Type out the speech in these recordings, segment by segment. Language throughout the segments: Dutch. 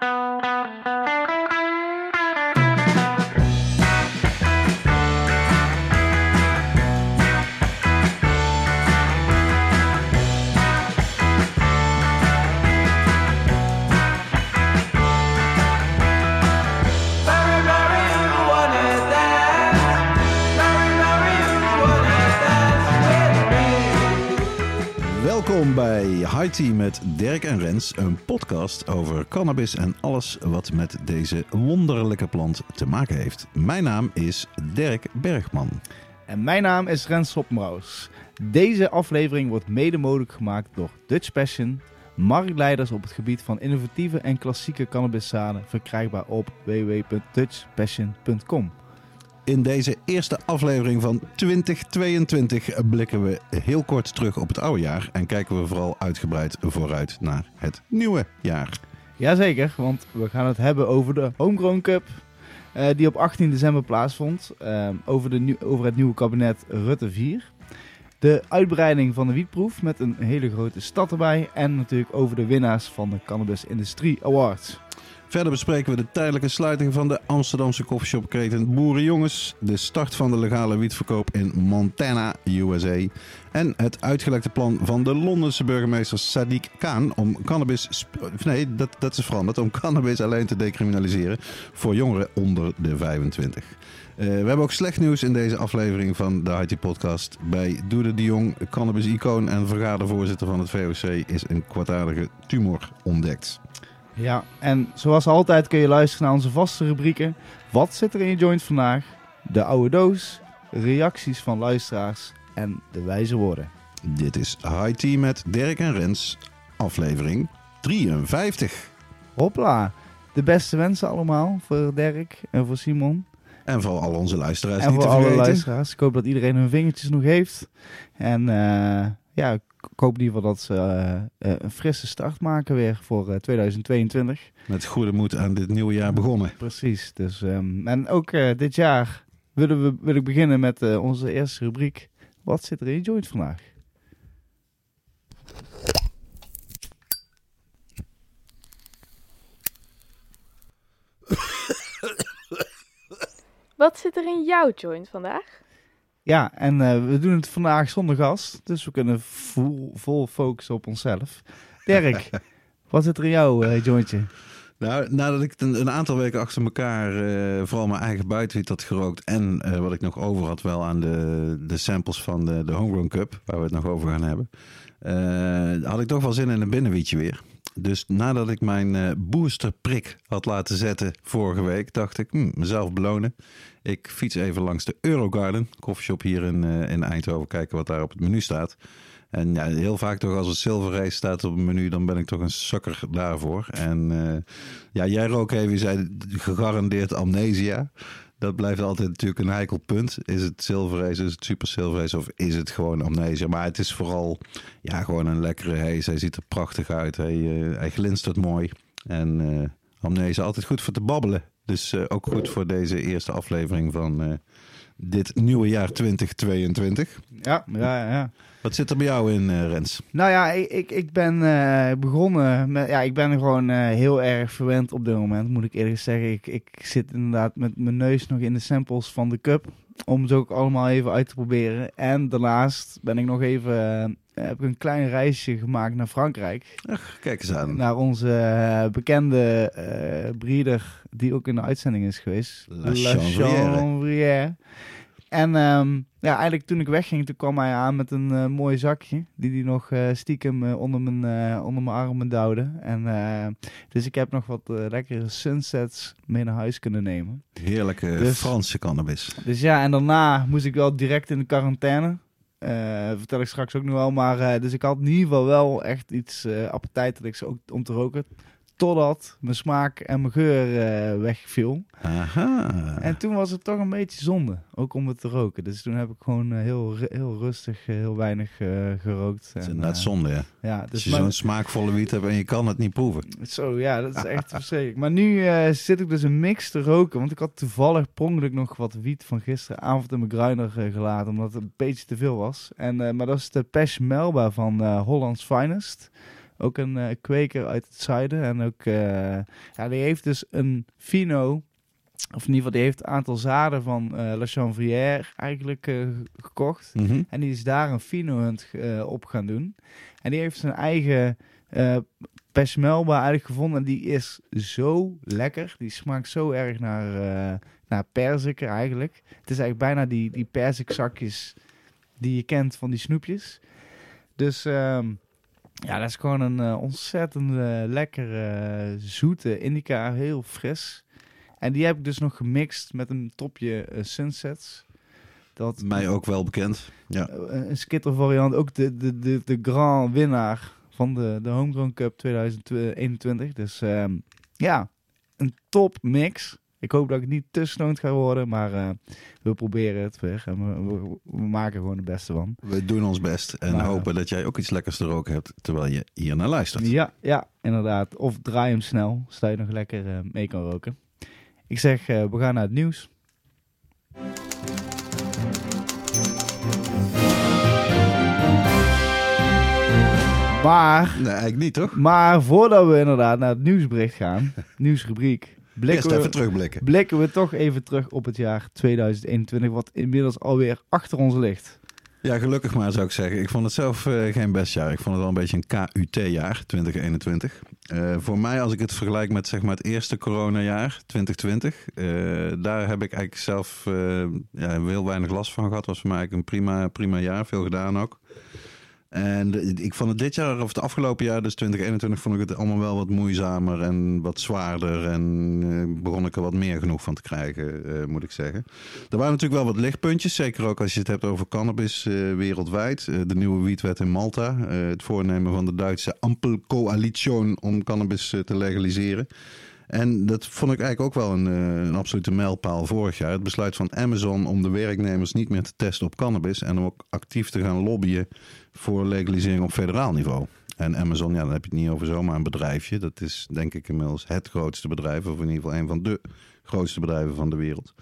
Música Welkom bij High Tea met Dirk en Rens, een podcast over cannabis en alles wat met deze wonderlijke plant te maken heeft. Mijn naam is Dirk Bergman. En mijn naam is Rens Hoppenbrouwers. Deze aflevering wordt mede mogelijk gemaakt door Dutch Passion, marktleiders op het gebied van innovatieve en klassieke cannabiszaden, verkrijgbaar op www.dutchpassion.com. In deze eerste aflevering van 2022 blikken we heel kort terug op het oude jaar en kijken we vooral uitgebreid vooruit naar het nieuwe jaar. Jazeker, want we gaan het hebben over de Homegrown Cup, eh, die op 18 december plaatsvond. eh, over, de over het nieuwe kabinet Rutte 4. De uitbreiding van de wietproef met een hele grote stad erbij. En natuurlijk over de winnaars van de Cannabis Industrie Awards. Verder bespreken we de tijdelijke sluiting van de Amsterdamse koffieshop keten Boerenjongens, de start van de legale wietverkoop in Montana, USA en het uitgelekte plan van de Londense burgemeester Sadiq Khan om cannabis, nee dat, dat is veranderd, om cannabis alleen te decriminaliseren voor jongeren onder de 25. Eh, we hebben ook slecht nieuws in deze aflevering van de IT Podcast. Bij Doede de Jong, cannabis-icoon en vergadervoorzitter van het VOC, is een kwaadaardige tumor ontdekt. Ja, en zoals altijd kun je luisteren naar onze vaste rubrieken. Wat zit er in je joint vandaag? De oude doos, reacties van luisteraars en de wijze woorden. Dit is High Tea met Dirk en Rens, aflevering 53. Hopla, de beste wensen allemaal voor Dirk en voor Simon. En voor al onze luisteraars en niet voor te alle vergeten. luisteraars. Ik hoop dat iedereen hun vingertjes nog heeft. En eh, ja, hoop in ieder geval dat ze eh, eh, een frisse start maken weer voor eh, 2022. Met goede moed aan dit nieuwe jaar begonnen. Precies. Dus, ehm, en ook eh, dit jaar willen we, wil ik beginnen met eh, onze eerste rubriek. Wat zit er in je joint vandaag? Wat zit er in jouw joint vandaag? Ja, en eh, we doen het vandaag zonder gast. Dus we kunnen vol, vol focussen op onszelf. Dirk, wat zit er in jouw eh, jointje? Nou, nadat ik een, een aantal weken achter elkaar eh, vooral mijn eigen buitenwiet had gerookt... en wat ik nog over had wel aan de, de samples van de, de Homegrown Cup... waar we het nog over gaan hebben... had ik toch wel zin in een binnenwietje weer. Dus nadat ik mijn boosterprik had laten zetten vorige week... dacht ik, hm, mezelf belonen. Ik fiets even langs de Eurogarden, koffieshop hier in, eh, in Eindhoven... kijken wat daar op het menu staat... En ja, heel vaak toch als het Silver Race staat op het menu, dan ben ik toch een sukker daarvoor. En eh, ja, jij rook even, zei gegarandeerd amnesia. Dat blijft altijd natuurlijk een heikel punt. Is het Silver Race, is het Super Silver Race of is het gewoon amnesia? Maar het is vooral ja, gewoon een lekkere haze. Hij ziet er prachtig uit. Hij, eh, hij glinstert mooi. En amnesia altijd goed voor te babbelen. Dus eh, ook goed voor deze eerste aflevering van eh, dit nieuwe jaar 2022. Ja, ja, ja. Wat zit er bij jou in, eh, Rens? Nou ja, ik, ik, ik ben begonnen met. Ja, ik ben gewoon heel erg verwend op dit moment, moet ik eerlijk zeggen. Ik, ik zit inderdaad met mijn neus nog in de samples van de cup. Om ze ook allemaal even uit te proberen. En daarnaast ben ik nog even. Eh, heb ik een klein reisje gemaakt naar Frankrijk. Ach, kijk eens aan. Naar onze eh, bekende eh breeder, die ook in de uitzending is geweest. La. Chanvrière. En ehm, ja, eigenlijk toen ik wegging, toen kwam hij aan met een mooi zakje. Die hij nog stiekem onder, mijn, onder mijn armen duwde. En, dus ik heb nog wat lekkere sunsets mee naar huis kunnen nemen. Heerlijke Dus- Franse cannabis. Dus ja, en daarna moest ik wel direct in de quarantaine. Eh, vertel ik straks ook nog wel. Maar eh, dus ik had in ieder geval wel echt iets eh appetijtelijks ook om te roken. Totdat mijn smaak en mijn geur eh, wegviel. Aha. En toen was het toch een beetje zonde, ook om het te roken. Dus toen heb ik gewoon eh, heel, heel rustig, eh, heel weinig gerookt. Het is inderdaad zonde, ja. Ja, Als dus je maar- zo'n smaakvolle wiet hebt en je kan het niet proeven. zo, ja, dat is echt verschrikkelijk. Maar nu zit ik dus een mix te roken, want ik had toevallig per ongeluk nog wat wiet van gisteravond in mijn gruiner eh, gelaten, omdat het een beetje te veel was. En, maar dat is de Pesh Melba van Hollands Finest. Ook een eh, kweker uit het zuiden. En ook, eh, ja, die heeft dus een Fino, of in ieder geval, die heeft een aantal zaden van eh La Chanvrière eigenlijk gekocht. Mhm. En die is daar een Fino hunt op gaan doen. En die heeft zijn eigen Pesmelba eigenlijk gevonden. En die is zo lekker. Die smaakt zo erg naar, eh naar perziken eigenlijk. Het is eigenlijk bijna die, die perzikzakjes die je kent van die snoepjes. Dus ehm, ja, dat is gewoon een eh, ontzettend eh, lekkere, zoete indica. Heel fris. En die heb ik dus nog gemixt met een topje eh, Sunsets. Dat Mij ook wel bekend. Ja. eh, een skitter variant. Ook de, de, de, de grand winnaar van de, de Homegrown Cup 2021. Dus ehm, ja, een top mix. Ik hoop dat ik niet te stoned ga worden, maar eh, we proberen het weer. En we, we, we maken gewoon het beste van. We doen ons best en Maar, hopen dat jij ook iets lekkers te roken hebt terwijl je hier naar luistert. Ja, ja, inderdaad. Of draai hem snel, zodat je nog lekker eh, mee kan roken. Ik zeg, eh, we gaan naar het nieuws. Maar Nee, eigenlijk niet, toch? Maar voordat we inderdaad naar het nieuwsbericht gaan, nieuwsrubriek, Eerst blikken even we, terugblikken. blikken we toch even terug op het jaar 2021, wat inmiddels alweer achter ons ligt. Ja, gelukkig maar zou ik zeggen. Ik vond het zelf eh, geen best jaar. Ik vond het wel een beetje een KUT-jaar, 2021. Eh, voor mij, als ik het vergelijk met zeg maar, het eerste coronajaar, 2020, eh, daar heb ik eigenlijk zelf ja, heel weinig last van gehad. was voor mij eigenlijk een prima, prima jaar, veel gedaan ook. En ik vond het dit jaar, of het afgelopen jaar, dus 2021, vond ik het allemaal wel wat moeizamer en wat zwaarder. En eh, begon ik er wat meer genoeg van te krijgen, eh, moet ik zeggen. Er waren natuurlijk wel wat lichtpuntjes, zeker ook als je het hebt over cannabis eh, wereldwijd. De nieuwe wietwet in Malta, het voornemen van de Duitse Ampelcoalition om cannabis te legaliseren. En dat vond ik eigenlijk ook wel een, eh, een absolute mijlpaal vorig jaar. Het besluit van Amazon om de werknemers niet meer te testen op cannabis en om ook actief te gaan lobbyen voor legalisering op federaal niveau. En Amazon, ja, dan heb je het niet over zomaar een bedrijfje. Dat is denk ik inmiddels het grootste bedrijf, of in ieder geval een van de grootste bedrijven van de wereld.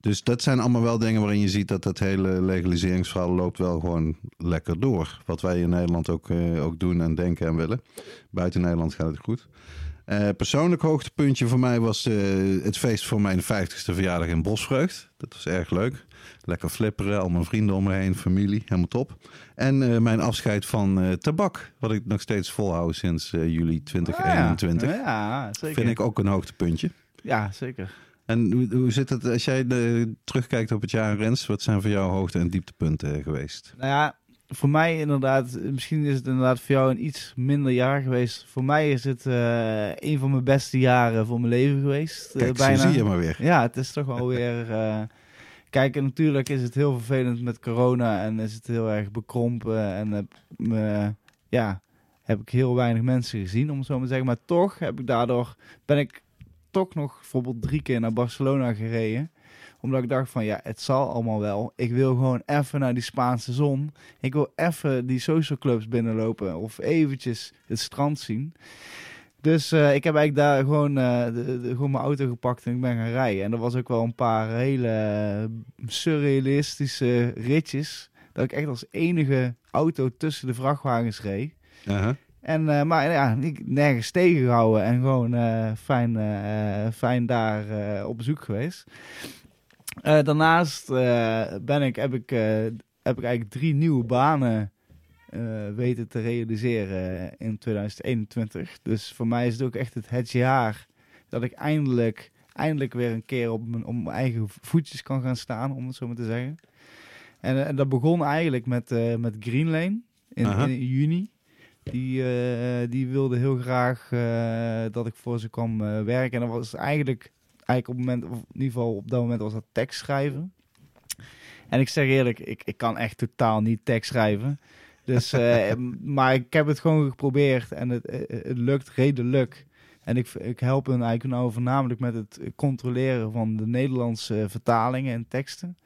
Dus dat zijn allemaal wel dingen waarin je ziet dat dat hele legaliseringsverhaal loopt wel gewoon lekker door. Wat wij in Nederland ook, eh, ook doen en denken en willen. Buiten Nederland gaat het goed. Eh, persoonlijk hoogtepuntje voor mij was eh, het feest voor mijn 50ste verjaardag in Bosvreugd. Dat was erg leuk. Lekker flipperen, al mijn vrienden om me heen, familie, helemaal top. En eh, mijn afscheid van tabak, wat ik nog steeds volhoud sinds juli 2021. Ah, ja. zeker. Vind ik ook een hoogtepuntje. Ja, zeker. En hoe, hoe zit het als jij terugkijkt op het jaar Rens? Wat zijn voor jou hoogte- en dieptepunten geweest? Nou ja, voor mij inderdaad, misschien is het inderdaad voor jou een iets minder jaar geweest. Voor mij is het eh, een van mijn beste jaren van mijn leven geweest. eh, Kijk, bijna. zie je maar weer. Ja, het is toch wel weer. eh, Kijk, en natuurlijk is het heel vervelend met corona en is het heel erg bekrompen. En ja, heb ik heel weinig mensen gezien, om het zo maar te zeggen. Maar toch heb ik daardoor, ben ik toch nog bijvoorbeeld drie keer naar Barcelona gereden. Omdat ik dacht van, ja, het zal allemaal wel. Ik wil gewoon even naar die Spaanse zon. Ik wil even die social clubs binnenlopen of eventjes het strand zien. Dus eh, ik heb eigenlijk daar gewoon, eh, de, de- gewoon mijn auto gepakt en ik ben gaan rijden. En er was ook wel een paar hele surrealistische ritjes. Dat ik echt als enige auto tussen de vrachtwagens reed. En, eh, maar ja, ik nergens tegengehouden en gewoon fijn, fijn daar op bezoek geweest. Eh, daarnaast eh, ben ik, heb, ik, eh, heb ik eigenlijk drie nieuwe banen weten te realiseren in 2021. Dus voor mij is het ook echt het, het jaar dat ik eindelijk, eindelijk weer een keer op mijn, op mijn eigen voetjes kan gaan staan, om het zo maar te zeggen. En, en dat begon eigenlijk met, met Green Lane in, juni. Die, die wilde heel graag dat ik voor ze kwam werken. En dat was eigenlijk, eigenlijk op, het moment, of in ieder geval op dat moment was dat tekst schrijven. En ik zeg eerlijk, ik, ik kan echt totaal niet tekst schrijven. Dus, eh, maar ik heb het gewoon geprobeerd en het, eh, het lukt redelijk. En ik, ik help hen eigenlijk nou voornamelijk met het controleren van de Nederlandse vertalingen en teksten.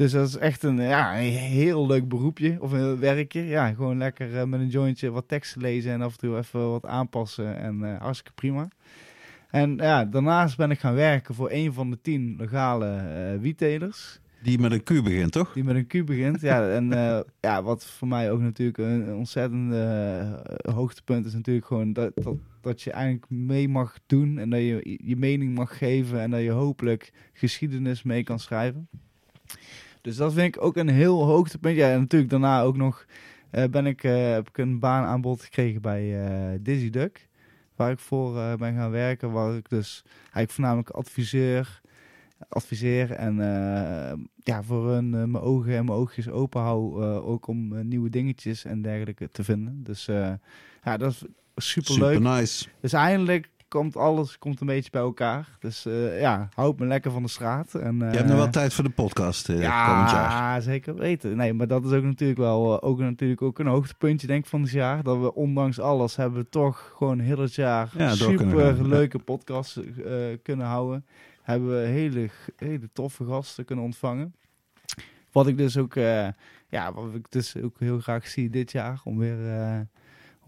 Dus dat is echt een, ja, een heel leuk beroepje of een werkje. Ja, gewoon lekker eh, met een jointje wat teksten lezen en af en toe even wat aanpassen. En eh, hartstikke prima. En ja, daarnaast ben ik gaan werken voor een van de tien legale wiettelers. Die met een Q begint, toch? Die met een Q begint. Ja, en eh, ja, wat voor mij ook natuurlijk een, een ontzettende eh, hoogtepunt is natuurlijk gewoon dat, dat, dat je eigenlijk mee mag doen en dat je je mening mag geven en dat je hopelijk geschiedenis mee kan schrijven. Dus dat vind ik ook een heel hoogtepunt. Ja, en natuurlijk daarna ook nog eh, ben ik, heb ik een baan aanbod gekregen bij Dizzy Duck. Waar ik voor eh, ben gaan werken. Waar ik dus eigenlijk voornamelijk adviseer, adviseer en eh, ja, voor hun eh, mijn ogen en mijn oogjes open hou. ook om nieuwe dingetjes en dergelijke te vinden. Dus ja, dat is super leuk. Super nice. Dus eindelijk komt alles komt een beetje bij elkaar. Dus eh, ja, houd me lekker van de straat. En, Je hebt nog wel tijd voor de podcast eh, ja, komend jaar. zeker weten. Nee, maar dat is ook natuurlijk wel eh, ook, natuurlijk ook een hoogtepuntje denk ik van het jaar. Dat we ondanks alles hebben toch gewoon heel het jaar Ja, super leuke podcasts eh, kunnen houden. Hebben we hele, hele toffe gasten kunnen ontvangen. Wat ik dus ook, eh, ja, wat ik dus ook heel graag zie dit jaar om weer, eh,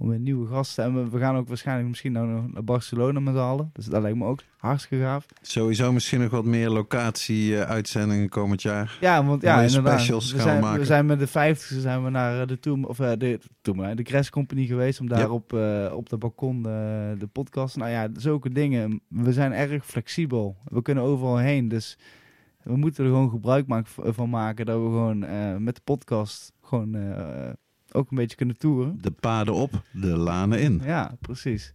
om weer nieuwe gasten. En we, we gaan ook waarschijnlijk misschien nou nog naar Barcelona met z'n allen. Dus dat lijkt me ook hartstikke gaaf. Sowieso misschien nog wat meer locatie-uitzendingen komend jaar. Ja, want ja, Mooie inderdaad. specials we, zijn, maken. we zijn met de 50 zijn we naar eh, de Toom of eh, de Toom, de Crash Company geweest om daar Ja. op, eh, op de balkon de, de podcast. Nou ja, zulke dingen. We zijn erg flexibel. We kunnen overal heen, dus we moeten er gewoon gebruik maken, van maken dat we gewoon eh, met de podcast gewoon eh, ook een beetje kunnen toeren. De paden op, de lanen in. Ja, precies.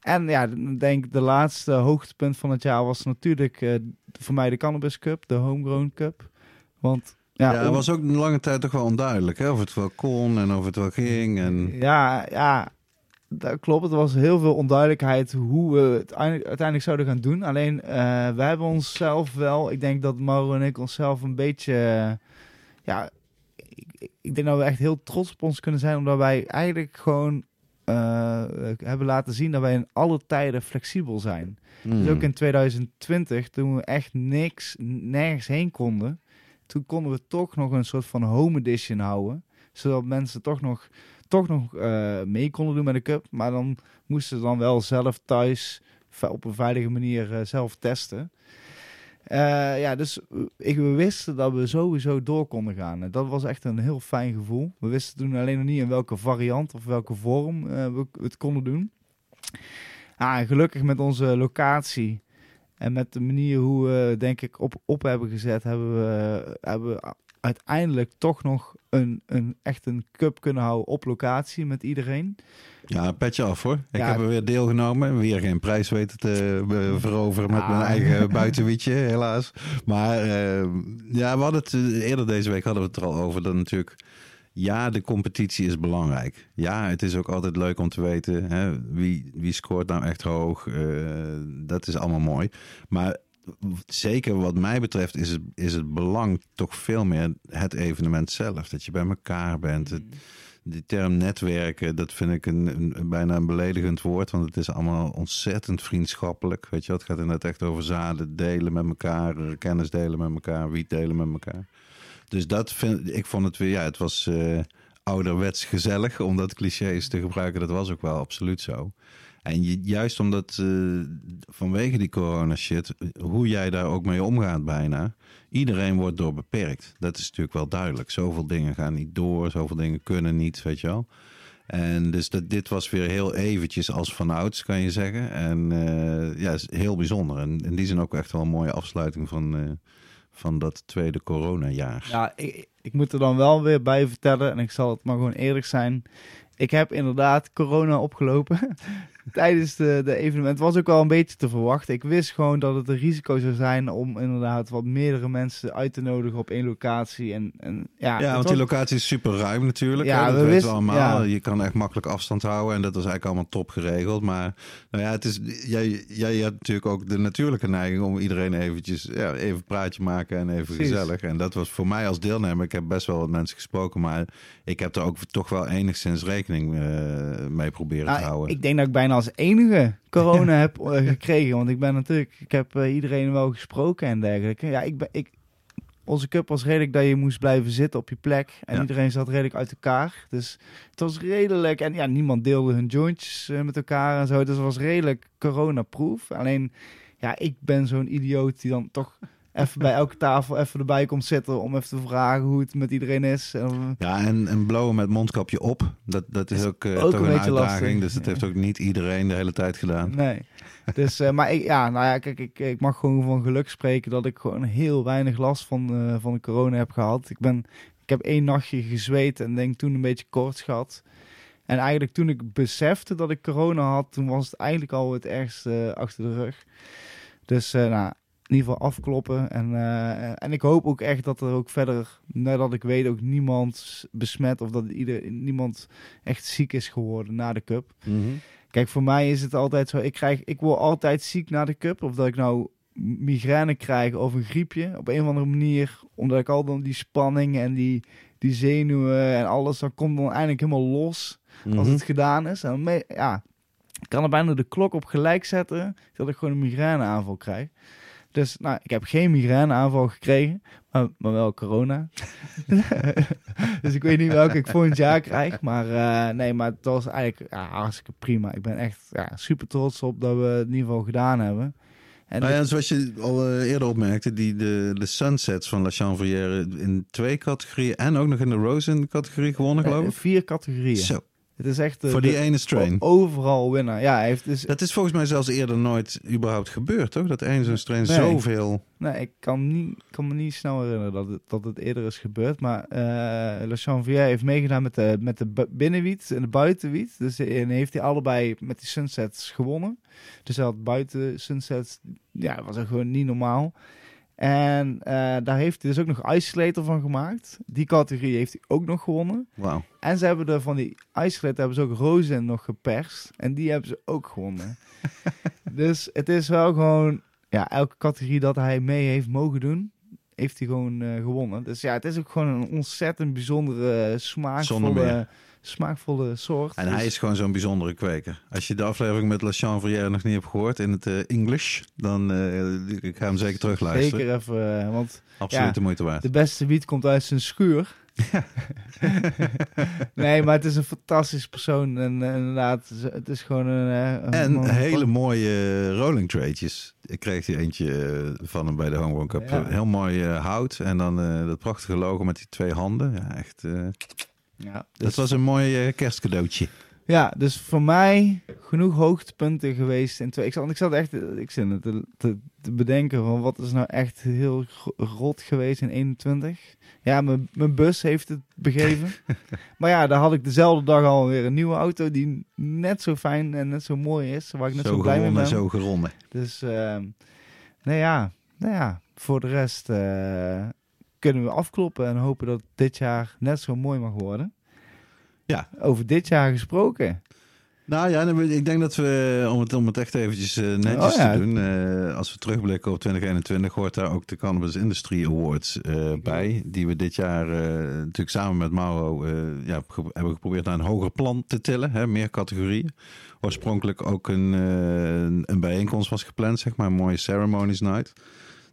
En ja, ik denk de laatste hoogtepunt van het jaar was natuurlijk eh, voor mij de Cannabis Cup, de Homegrown Cup. Want ja, Ja, het was ook een lange tijd toch wel onduidelijk hè? of het wel kon en of het wel ging. En... Ja, ja, dat klopt. Het was heel veel onduidelijkheid hoe we het uiteindelijk, zouden gaan doen. Alleen, eh we hebben onszelf wel, ik denk dat Mauro en ik onszelf een beetje, ja, ik, ik denk dat we echt heel trots op ons kunnen zijn, omdat wij eigenlijk gewoon eh, hebben laten zien dat wij in alle tijden flexibel zijn. Dus Hmm. ook in 2020, toen we echt niks, nergens heen konden, toen konden we toch nog een soort van home edition houden. Zodat mensen toch nog, toch nog eh, mee konden doen met de cup. Maar dan moesten ze dan wel zelf thuis op een veilige manier eh, zelf testen. Eh, ja, dus ik, we wisten dat we sowieso door konden gaan. En dat was echt een heel fijn gevoel. We wisten toen alleen nog niet in welke variant of welke vorm eh, we het konden doen. Ah, gelukkig met onze locatie en met de manier hoe we denk ik op, op hebben gezet, hebben we, hebben we uiteindelijk toch nog een, een, echt een cup kunnen houden op locatie met iedereen. Ja, petje af hoor. Ik Ja. heb er weer deelgenomen. Weer geen prijs weten te veroveren met mijn eigen buitenwietje, helaas. Maar eh, ja, we hadden het eh, eerder deze week hadden we het er al over. Dat natuurlijk, ja, de competitie is belangrijk. Ja, het is ook altijd leuk om te weten hè, wie, wie scoort nou echt hoog. Eh, dat is allemaal mooi. Maar zeker wat mij betreft is het, is het belang toch veel meer het evenement zelf. Dat je bij elkaar bent. Het, die term netwerken, dat vind ik een, bijna een beledigend woord. Want het is allemaal ontzettend vriendschappelijk. Weet je, het gaat inderdaad echt over zaden delen met elkaar, eh, kennis delen met elkaar, wiet delen met elkaar. Dus dat vind ik vond het weer, ja, het was eh, ouderwets gezellig om dat clichés te gebruiken. Dat was ook wel absoluut zo. En juist omdat eh, vanwege die corona shit, hoe jij daar ook mee omgaat bijna. Iedereen wordt door beperkt. Dat is natuurlijk wel duidelijk. Zoveel dingen gaan niet door, zoveel dingen kunnen niet, weet je wel. En dus dat, dit was weer heel eventjes als vanouds, kan je zeggen. En eh, ja, is heel bijzonder. En in die zin ook echt wel een mooie afsluiting van, eh, van dat tweede coronajaar. Ja, ik, ik moet er dan wel weer bij vertellen, en ik zal het maar gewoon eerlijk zijn. Ik heb inderdaad corona opgelopen tijdens de, de evenement. Het was ook wel een beetje te verwachten. Ik wist gewoon dat het een risico zou zijn om inderdaad wat meerdere mensen uit te nodigen op één locatie. En, en, ja, Ja, want was- die locatie is super ruim natuurlijk. Ja, hè? Dat we weten we allemaal. ja. Je kan echt makkelijk afstand houden. En dat was eigenlijk allemaal top geregeld. Maar nou ja, het is, jij, jij hebt natuurlijk ook de natuurlijke neiging om iedereen eventjes ja, even een praatje maken en even Precies. gezellig. En dat was voor mij als deelnemer. Ik heb best wel wat mensen gesproken. Maar ik heb er ook toch wel enigszins rekening eh, mee proberen Nou, te houden. ik denk dat ik bijna als enige corona heb eh, gekregen. Want ik ben natuurlijk, ik heb eh, iedereen wel gesproken en dergelijke. Ja, ik ben, ik, onze cup was redelijk dat je moest blijven zitten op je plek. En Ja. iedereen zat redelijk uit elkaar. Dus het was redelijk. En ja, niemand deelde hun jointjes eh, met elkaar en zo. Dus het was redelijk corona-proof. Alleen, ja, ik ben zo'n idioot die dan toch even bij elke tafel even erbij komt zitten om even te vragen hoe het met iedereen is. En, Ja, en, en blowen met mondkapje op, dat, dat is Is ook, eh, ook toch een uitdaging. lastig. Dus dat Ja. heeft ook niet iedereen de hele tijd gedaan. Nee. Dus, eh, maar ik, ja, nou ja, kijk, ik, ik mag gewoon van geluk spreken dat ik gewoon heel weinig last van, eh, van de corona heb gehad. Ik, ben, ik heb één nachtje gezweet en denk toen een beetje koorts gehad. En eigenlijk toen ik besefte dat ik corona had, toen was het eigenlijk al het ergste achter de rug. Dus eh, nou, in ieder geval afkloppen. En, eh, en ik hoop ook echt dat er ook verder, nadat ik weet, ook niemand besmet of dat ieder, niemand echt ziek is geworden na de cup. Mhm. Kijk, voor mij is het altijd zo. Ik, krijg, ik word altijd ziek na de cup. Of dat ik nou migraine krijg of een griepje. Op een of andere manier. Omdat ik al dan die spanning en die, die zenuwen en alles. Dan komt dan eindelijk helemaal los. Als Mhm. het gedaan is. En ja, ik kan er bijna de klok op gelijk zetten. Dat ik gewoon een migraineaanval krijg. Dus nou, ik heb geen migraineaanval gekregen. Maar, maar wel corona. dus ik weet niet welke ik volgend jaar krijg. Maar eh, nee, maar het was eigenlijk ja, hartstikke prima. Ik ben echt ja, super trots op dat we het in ieder geval gedaan hebben. En Nou ja, zoals je al eh, eerder opmerkte, die, de, de Sunsets van La Chanvrière in twee categorieën en ook nog in de Rosen categorie gewonnen, eh, geloof ik. vier categorieën. Zo, Het is echt eh, voor die ene strain. overal winnaar. Ja, hij heeft dus Dat is volgens mij zelfs eerder nooit überhaupt gebeurd, toch? Dat één zo'n strain Nee. zoveel... Nee, ik kan, niet, kan me niet snel herinneren dat het, dat het eerder is gebeurd. Maar eh Le Chanvier heeft meegedaan met de, met de binnenwiet en de buitenwiet. Dus eh, en heeft hij allebei met die sunsets gewonnen. Dus hij had buiten sunsets, ja, was echt gewoon niet normaal. En eh, daar heeft hij dus ook nog Isolator van gemaakt. Die categorie heeft hij ook nog gewonnen. Wauw. En ze hebben er van die Isolator hebben ze ook Rozen nog geperst. En die hebben ze ook gewonnen. dus het is wel gewoon ja, elke categorie dat hij mee heeft mogen doen, heeft hij gewoon eh, gewonnen. Dus ja, het is ook gewoon een ontzettend bijzondere, Zonder smaakvolle. Smaakvolle soort. En Dus- hij is gewoon zo'n bijzondere kweker. Als je de aflevering met La Chanvrière nog niet hebt gehoord in het eh, English, dan uh, ik ga hem zeker terugluisteren. Zeker even, eh, want Absoluut ja, de moeite waard. de beste wiet komt uit zijn schuur. nee, maar het is een fantastisch persoon. En inderdaad, het is- gewoon een... een En man- hele mooie rolling tradejes. Ik kreeg hier eentje van hem bij de Homegrown Cup. Ja. Heel mooi hout. En dan dat prachtige logo met die twee handen. Ja, echt. Eh, Ja, Dat dus- was een mooi eh, kerstcadeautje. Ja, dus voor mij genoeg hoogtepunten geweest in twee. Ik zat, ik zat echt ik zit het te, te, te bedenken van wat is nou echt heel rot geweest in 21. Ja, mijn mijn bus heeft het begeven. maar ja, daar had ik dezelfde dag alweer een nieuwe auto die net zo fijn en net zo mooi is. Waar ik net zo, zo blij mee ben. zo geronnen. Dus, ehm nou ja, nou ja, voor de rest eh, kunnen we afkloppen en hopen dat dit jaar net zo mooi mag worden. Ja. Over dit jaar gesproken. Nou ja, ik denk dat we, om het, om het echt eventjes eh, netjes Oh ja. te doen, eh, als we terugblikken op 2021, hoort daar ook de Cannabis Industry Awards eh, bij. Die we dit jaar natuurlijk samen met Mauro ja, ge- hebben geprobeerd naar een hoger plan te tillen. Hè, meer categorieën. Oorspronkelijk ook een, een bijeenkomst was gepland, zeg maar, een mooie ceremonies night.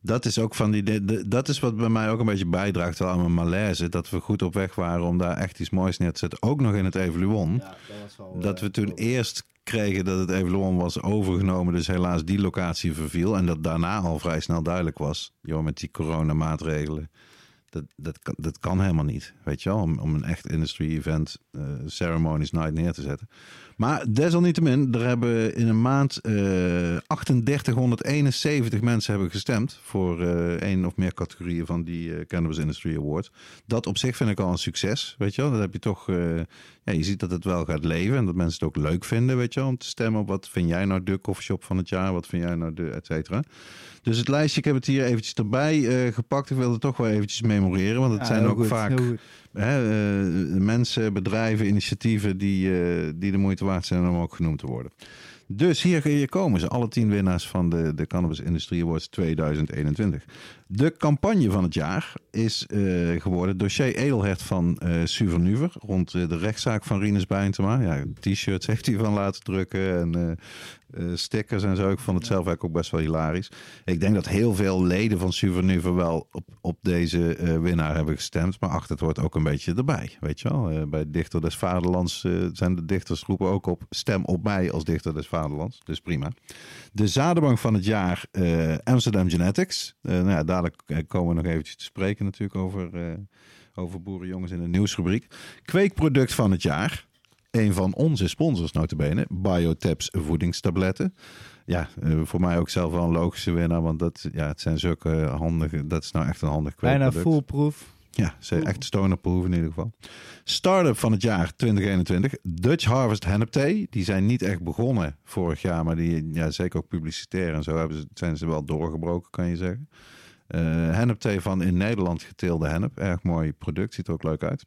Dat is ook van die. dat is wat bij mij ook een beetje bijdraagt wel aan mijn malaise. Dat we goed op weg waren om daar echt iets moois neer te zetten. Ook nog in het Evoluon. Dat we toen eerst kregen dat het Evoluon was overgenomen, dus helaas die locatie verviel. En dat daarna al vrij snel duidelijk was, joh, met die coronamaatregelen. Dat, dat, kan, dat kan helemaal niet, weet je wel, om, om een echt industry event, eh, ceremonies night neer te zetten. Maar desalniettemin, er hebben in een maand eh 3871 mensen hebben gestemd voor eh één of meer categorieën van die eh, Cannabis Industry Award. Dat op zich vind ik al een succes, weet je wel. Dat heb je toch, eh, ja, je ziet dat het wel gaat leven en dat mensen het ook leuk vinden, weet je wel, om te stemmen op wat vind jij nou de coffeeshop van het jaar, wat vind jij nou de, et cetera. Dus het lijstje, ik heb het hier eventjes erbij eh, gepakt. Ik wilde het toch wel eventjes memoreren, want het Ja, zijn ook goed, vaak hè, eh, mensen, bedrijven, initiatieven die, eh, die de moeite waard zijn om ook genoemd te worden. Dus hier, hier komen ze, alle tien winnaars van de, de Cannabis Industrie Awards 2021. De campagne van het jaar is eh, geworden dossier Edelhert van eh Suvernuver rond eh, de rechtszaak van Rinus Bijntema. Ja, t-shirts heeft hij van laten drukken en stickers en zo. Ik vond het zelf eigenlijk ook best wel hilarisch. Ik denk dat heel veel leden van Souvenir wel op, op deze eh, winnaar hebben gestemd. Maar achter het hoort ook een beetje erbij. Weet je wel, Eh, bij Dichter des Vaderlands eh, zijn de dichters roepen ook op stem op mij als Dichter des Vaderlands. Dus prima. De zadenbank van het jaar eh, Amsterdam Genetics. Eh, nou ja, dadelijk eh, komen we nog eventjes te spreken natuurlijk over, eh, over boerenjongens in de nieuwsrubriek. Kweekproduct van het jaar. Een van onze sponsors notabene. Biotabs voedingstabletten. Ja, eh, voor mij ook zelf wel een logische winnaar. Want dat, ja, het zijn zulke handige... Dat is nou echt een handig Bijna kweekproduct. foolproof. Ja, ze echt stonerproof in ieder geval. Startup van het jaar 2021. Dutch Harvest Hennep Thee. Die zijn niet echt begonnen vorig jaar. Maar die, ja, zeker ook publicitair en zo hebben ze, zijn ze wel doorgebroken, kan je zeggen. Eh hennep thee van in Nederland geteelde hennep. Erg mooi product, ziet er ook leuk uit.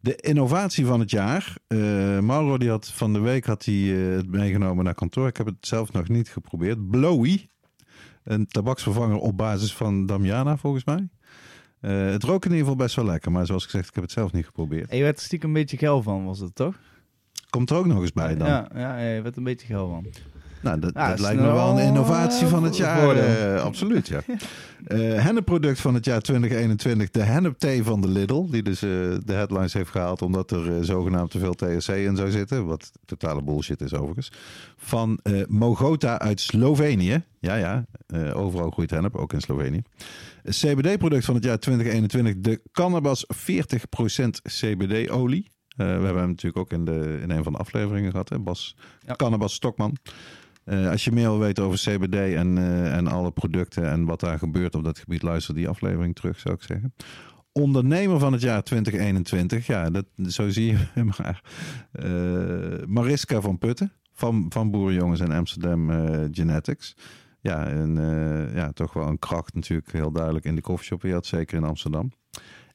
De innovatie van het jaar. Eh Mauro die had van de week had hij, eh, het meegenomen naar kantoor. Ik heb het zelf nog niet geprobeerd. Blowy. Een tabaksvervanger op basis van Damiana volgens mij. Eh, het rook in ieder geval best wel lekker. Maar zoals gezegd, ik heb het zelf niet geprobeerd. En je werd er stiekem een beetje geil van, was het toch? Komt er ook nog eens bij dan. Ja, ja, je werd er een beetje geil van. Nou, dat, Ja, dat is lijkt me wel een innovatie van het jaar. eh, absoluut, ja. Eh hennepproduct van het jaar 2021. De hennep thee van de Lidl. Die dus eh, de headlines heeft gehaald omdat er zogenaamd te veel THC in zou zitten. Wat totale bullshit is overigens. Van Mogota uit Slovenië. Ja, ja. overal groeit hennep, ook in Slovenië. CBD-product van het jaar 2021. De Cannabis 40% CBD-olie. We hebben hem natuurlijk ook in, de, in een van de afleveringen gehad. Hè? Bas Ja. Cannabis Stokman. Eh, als je meer wil weten over CBD en, eh, en alle producten en wat daar gebeurt op dat gebied, luister die aflevering terug, zou ik zeggen. Ondernemer van het jaar 2021, ja, dat, zo zie je maar. Eh, Mariska van Putten van, van Boerenjongens en Amsterdam Genetics. Ja, en, ja, toch wel een kracht natuurlijk heel duidelijk in de koffieshop wereld, zeker in Amsterdam.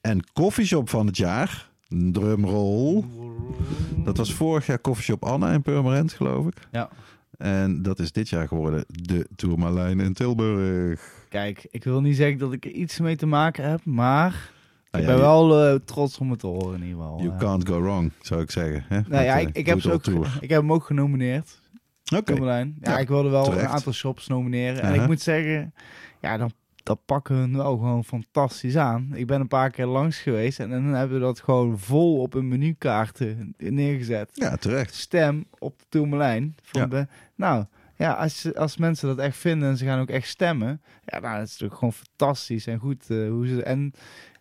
En koffieshop van het jaar, drumroll. Dat was vorig jaar koffieshop Anna in Purmerend, geloof ik. Ja. En dat is dit jaar geworden de Tourmalijn in Tilburg. Kijk, ik wil niet zeggen dat ik er iets mee te maken heb, maar Nou ik ja, ben wel eh, trots om het te horen in ieder geval. You Eh, can't go wrong, zou ik zeggen. Hè? nou ja, Met, ik, eh, ik, heb ook, ik heb hem ook genomineerd. Oké, Tourmalijn. Ja, Ja, ik wilde wel terecht. een aantal shops nomineren. En ik moet zeggen, ja, dan, dat pakken hun wel gewoon fantastisch aan. Ik ben een paar keer langs geweest en dan hebben we dat gewoon vol op een menukaarten neergezet. ja, terecht. Stem op de Tourmalijn. Van Ja. de, nou, ja, als, als mensen dat echt vinden en ze gaan ook echt stemmen. Ja, nou, dat is natuurlijk gewoon fantastisch en goed. eh, hoe ze, en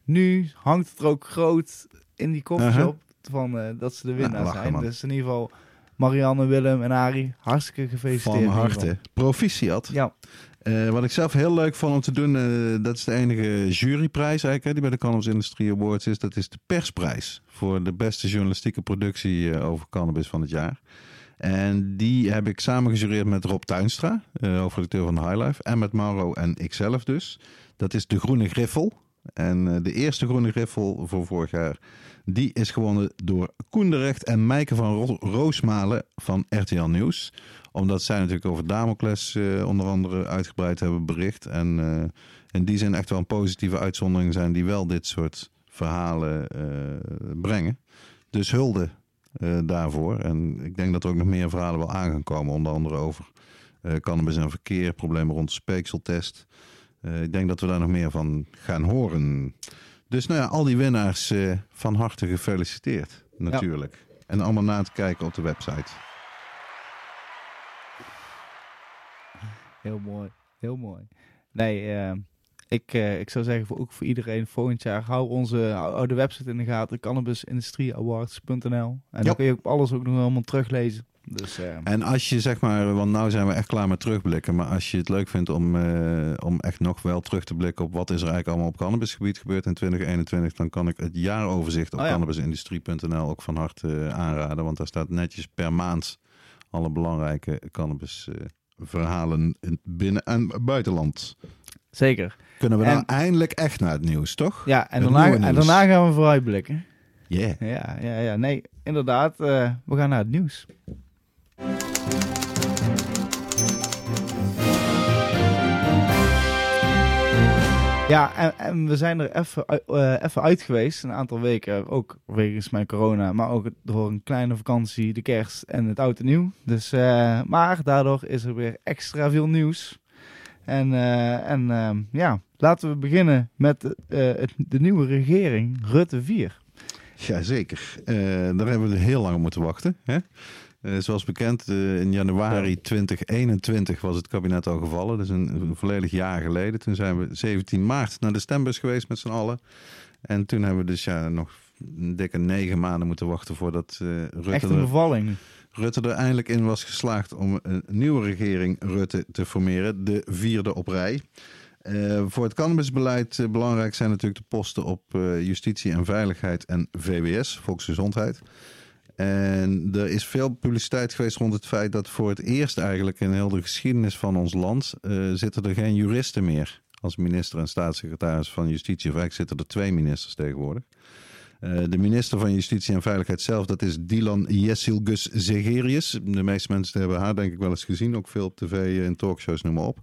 nu hangt het er ook groot in die koffieshop van eh, dat ze de winnaar lachen, zijn. man. Dus in ieder geval Marianne, Willem en Arie, hartstikke gefeliciteerd. Van harte. Proficiat. Ja, Eh, wat ik zelf heel leuk vond om te doen, eh, dat is de enige juryprijs eigenlijk, hè, die bij de Cannabis Industrie Awards is. Dat is de persprijs voor de beste journalistieke productie eh, over cannabis van het jaar. En die heb ik samen gejureerd met Rob Tuinstra, hoofdredacteur van High Life, en met Mauro en ikzelf dus. Dat is de Groene Griffel. En de eerste Groene Griffel voor vorig jaar, die is gewonnen door Koen de Recht en Mijke van Ro- Roosmalen van RTL Nieuws omdat zij natuurlijk over Damocles eh, onder andere uitgebreid hebben bericht. En eh, in die zin echt wel een positieve uitzondering zijn die wel dit soort verhalen eh, brengen. Dus hulde daarvoor. En ik denk dat er ook nog meer verhalen wel aan gaan komen. Onder andere over cannabis en verkeer, problemen rond de speekseltest. Ik denk dat we daar nog meer van gaan horen. Dus nou ja, al die winnaars van harte gefeliciteerd natuurlijk. En allemaal na te kijken op de website. Heel mooi. Heel mooi. Nee, eh, ik, eh, ik zou zeggen, voor, ook voor iedereen volgend jaar, hou onze hou de website in de gaten, cannabisindustrieawards.nl. En dan kun je ook alles ook nog allemaal teruglezen. Dus eh, En als je zeg maar, want nou zijn we echt klaar met terugblikken, maar als je het leuk vindt om, om echt nog wel terug te blikken op wat is er eigenlijk allemaal op cannabisgebied gebeurd in 2021, dan kan ik het jaaroverzicht op Oh ja. cannabisindustrie.nl ook van harte aanraden, want daar staat netjes per maand alle belangrijke cannabis verhalen in binnen- en buitenland. zeker. Kunnen we nou En- eindelijk echt naar het nieuws, toch? Ja, en daarna gaan we vooruitblikken. Yeah. Ja, ja, ja. Nee, inderdaad. eh, we gaan naar het nieuws. Ja, en, we zijn er even, uh, even uit geweest, een aantal weken. Ook wegens mijn corona, maar ook door een kleine vakantie, de kerst en het oud en nieuw. Dus, uh, maar daardoor is er weer extra veel nieuws. En, uh, en ehm, ja, laten we beginnen met de nieuwe regering, Rutte 4. Jazeker, daar hebben we heel lang moeten wachten. Hè? Uh, zoals bekend, uh, in januari 2021 was het kabinet al gevallen. Dus een, een, volledig jaar geleden. Toen zijn we 17 maart naar de stembus geweest met z'n allen. En toen hebben we dus ja, nog een dikke negen maanden moeten wachten voordat uh, Rutte... Echt een bevalling. Rutte er eindelijk in was geslaagd om een nieuwe regering Rutte te formeren. De vierde op rij. voor het cannabisbeleid belangrijk zijn natuurlijk de posten op justitie en veiligheid en VWS, volksgezondheid. En er is veel publiciteit geweest rond het feit dat voor het eerst eigenlijk in heel de geschiedenis van ons land uh, zitten er geen juristen meer als minister en staatssecretaris van Justitie. Of zitten er twee ministers tegenwoordig. Uh, de minister van Justitie en Veiligheid zelf, dat is Dylan Jessilgus Zegerius. De meeste mensen hebben haar denk ik wel eens gezien, ook veel op tv en talkshows, noem maar op.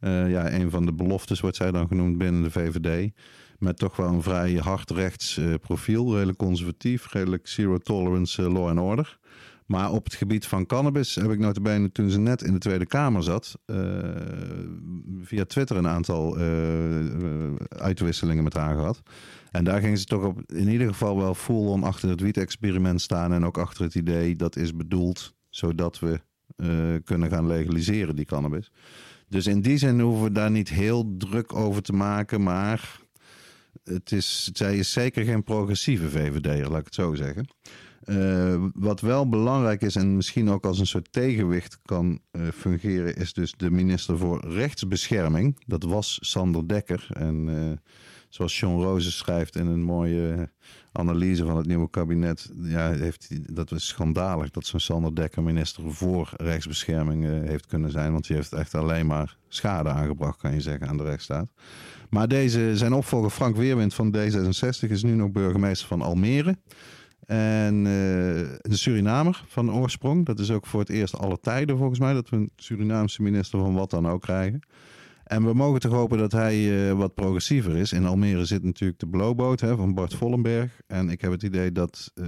Uh, ja, een van de beloftes wordt zij dan genoemd binnen de VVD. Met toch wel een vrij hardrechts uh, profiel. Redelijk conservatief, redelijk zero tolerance uh, law and order. Maar op het gebied van cannabis heb ik notabene toen ze net in de Tweede Kamer zat... Uh, via Twitter een aantal uitwisselingen met haar gehad. En daar gingen ze toch op in ieder geval wel full-on achter het wiet-experiment staan... en ook achter het idee dat is bedoeld zodat we kunnen gaan legaliseren, die cannabis. Dus in die zin hoeven we daar niet heel druk over te maken, maar het is, zij is zeker geen progressieve VVD'er, laat ik het zo zeggen. Uh, wat wel belangrijk is en misschien ook als een soort tegenwicht kan uh, fungeren, is dus de minister voor Rechtsbescherming. Dat was Sander Dekker. En uh, zoals Sean Rose schrijft in een mooie analyse van het nieuwe kabinet, ja, heeft dat is schandalig dat zo'n Sander Dekker minister voor rechtsbescherming heeft kunnen zijn. Want die heeft echt alleen maar schade aangebracht, kan je zeggen, aan de rechtsstaat. Maar deze, zijn opvolger Frank Weerwind van D66 is nu nog burgemeester van Almere. En uh, de Surinamer van oorsprong. Dat is ook voor het eerst alle tijden volgens mij dat we een Surinaamse minister van wat dan ook krijgen. En we mogen toch hopen dat hij uh, wat progressiever is. In Almere zit natuurlijk de Blowboat hè, van Bart Vollenberg. En ik heb het idee dat uh,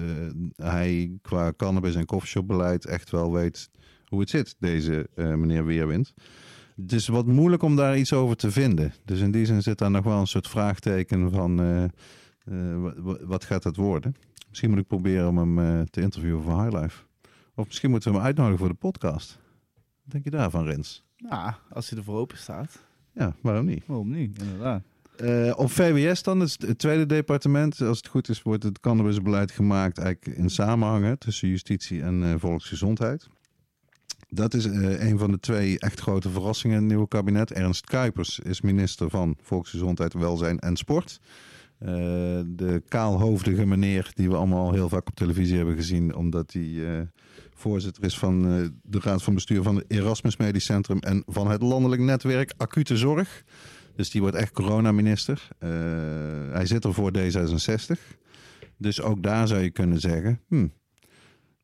hij qua cannabis- en coffeeshopbeleid echt wel weet hoe het zit, deze meneer Weerwind. Het is wat moeilijk om daar iets over te vinden. Dus in die zin zit daar nog wel een soort vraagteken van uh, uh, wat gaat het worden. Misschien moet ik proberen om hem uh, te interviewen voor Highlife. Of misschien moeten we hem uitnodigen voor de podcast. Wat denk je daarvan, Rens? Nou, als hij ervoor open staat. Ja, waarom niet? Waarom niet, inderdaad. Uh, op VWS dan, het tweede departement. Als het goed is, wordt het cannabisbeleid gemaakt eigenlijk in samenhang tussen justitie en uh, volksgezondheid. Dat is uh, een van de twee echt grote verrassingen in het nieuwe kabinet. Ernst Kuipers is minister van Volksgezondheid, Welzijn en Sport. Uh, de kaalhoofdige meneer die we allemaal heel vaak op televisie hebben gezien, omdat hij uh, voorzitter is van de raad van bestuur van het Erasmus Medisch Centrum en van het landelijk netwerk Acute Zorg. Dus die wordt echt coronaminister. hij zit er voor D66. Dus ook daar zou je kunnen zeggen, hmm,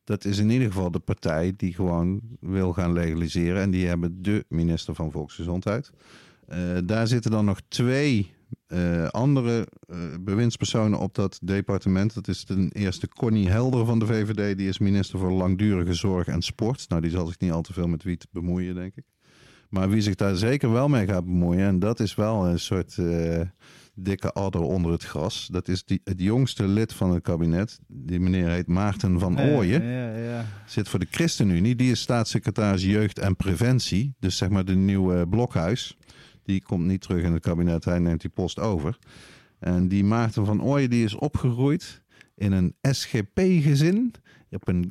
dat is in ieder geval de partij die gewoon wil gaan legaliseren. En die hebben de minister van Volksgezondheid. Uh, daar zitten dan nog twee uh, andere uh, bewindspersonen op dat departement. Dat is ten eerste Connie Helder van de VVD. Die is minister voor Langdurige Zorg en Sport. Nou, die zal zich niet al te veel met wiet bemoeien, denk ik. Maar wie zich daar zeker wel mee gaat bemoeien, en dat is wel een soort dikke adder onder het gras. Dat is die, het jongste lid van het kabinet. Die meneer heet Maarten van Ooyen. Ja, ja, ja. Zit voor de ChristenUnie. Die is staatssecretaris Jeugd en Preventie. Dus zeg maar de nieuwe Blokhuis. Die komt niet terug in het kabinet. Hij neemt die post over. En die Maarten van Ooyen die is opgegroeid in een SGP-gezin.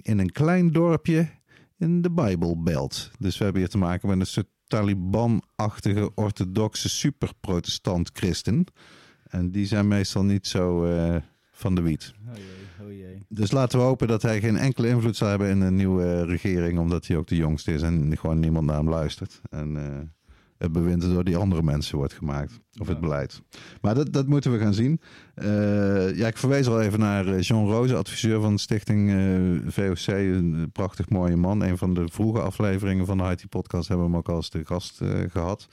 In een klein dorpje in de Bijbelbelt. Dus we hebben hier te maken met een soort Taliban-achtige orthodoxe superprotestant-christen. En die zijn meestal niet zo uh, van de wiet. Oh jee, oh jee. Dus laten we hopen dat hij geen enkele invloed zal hebben in een nieuwe regering, omdat hij ook de jongste is en gewoon niemand naar hem luistert. En uh, het bewind door die andere mensen wordt gemaakt. Of het beleid. Maar dat, dat moeten we gaan zien. Uh, ja, ik verwees al even naar eh, Jean Roze, adviseur van de stichting uh, VOC. Een prachtig mooie man. Een van de vroege afleveringen van de IT-podcast hebben we hem ook als de gast gehad.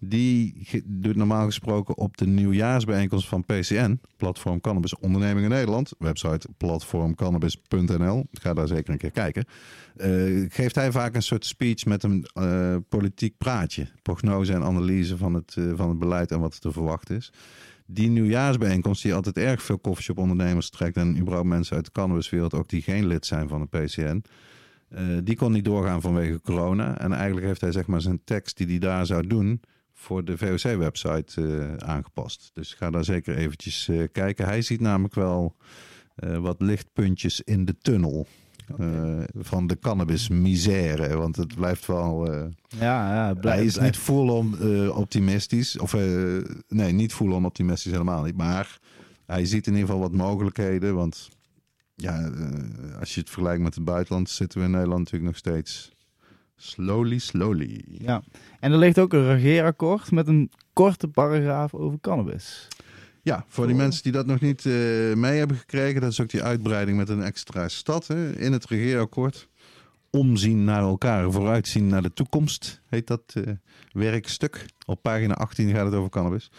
Die doet normaal gesproken op de nieuwjaarsbijeenkomst van PCN, Platform Cannabis Ondernemingen Nederland, website platformcannabis.nl. Ga daar zeker een keer kijken. Uh, geeft hij vaak een soort speech met een uh, politiek praatje, prognose en analyse van het, uh, van het beleid en wat er te verwachten is. Die nieuwjaarsbijeenkomst die altijd erg veel koffieshop ondernemers trekt en überhaupt mensen uit de cannabiswereld ook die geen lid zijn van de PCN. die kon niet doorgaan vanwege corona. En eigenlijk heeft hij zeg maar zijn tekst die hij daar zou doen voor de VOC-website uh, aangepast. Dus ga daar zeker eventjes uh, kijken. Hij ziet namelijk wel uh, wat lichtpuntjes in de tunnel. van de cannabis-misère. Want het blijft wel. ja, ja, hij is niet full-on optimistisch. Of nee, niet full-on optimistisch helemaal niet. Maar hij ziet in ieder geval wat mogelijkheden. Want ja, als je het vergelijkt met het buitenland, zitten we in Nederland natuurlijk nog steeds Slowly, slowly. Ja, en er ligt ook een regeerakkoord met een korte paragraaf over cannabis. Ja, voor die mensen die dat nog niet uh, mee hebben gekregen, dat is ook die uitbreiding met een extra stad hè, in het regeerakkoord. Omzien naar elkaar, vooruitzien naar de toekomst, heet dat uh, werkstuk. Op pagina 18 gaat het over cannabis.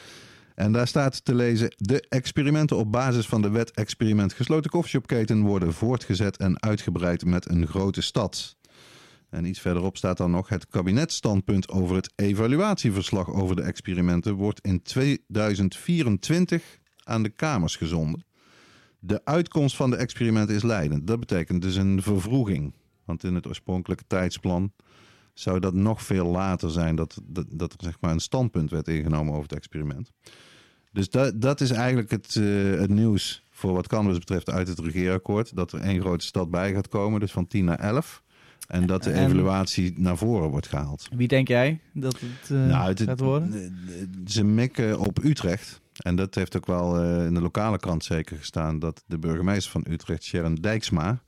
En daar staat te lezen: De experimenten op basis van de wet experiment gesloten koffieshopketen worden voortgezet en uitgebreid met een grote stad. En iets verderop staat dan nog: het kabinetstandpunt over het evaluatieverslag over de experimenten wordt in 2024 aan de Kamers gezonden. De uitkomst van de experimenten is leidend. Dat betekent dus een vervroeging. Want in het oorspronkelijke tijdsplan zou dat nog veel later zijn dat, dat, er zeg maar een standpunt werd ingenomen over het experiment. Dus dat, dat is eigenlijk het, uh, het nieuws voor wat cannabis betreft uit het regeerakkoord. Dat er één grote stad bij gaat komen, dus van 10 naar 11. En dat de evaluatie naar voren wordt gehaald. Wie denk jij dat het, uh, nou, het gaat worden? Ze mikken op Utrecht. En dat heeft ook wel uh, in de lokale krant zeker gestaan. Dat de burgemeester van Utrecht, Sharon Dijksma,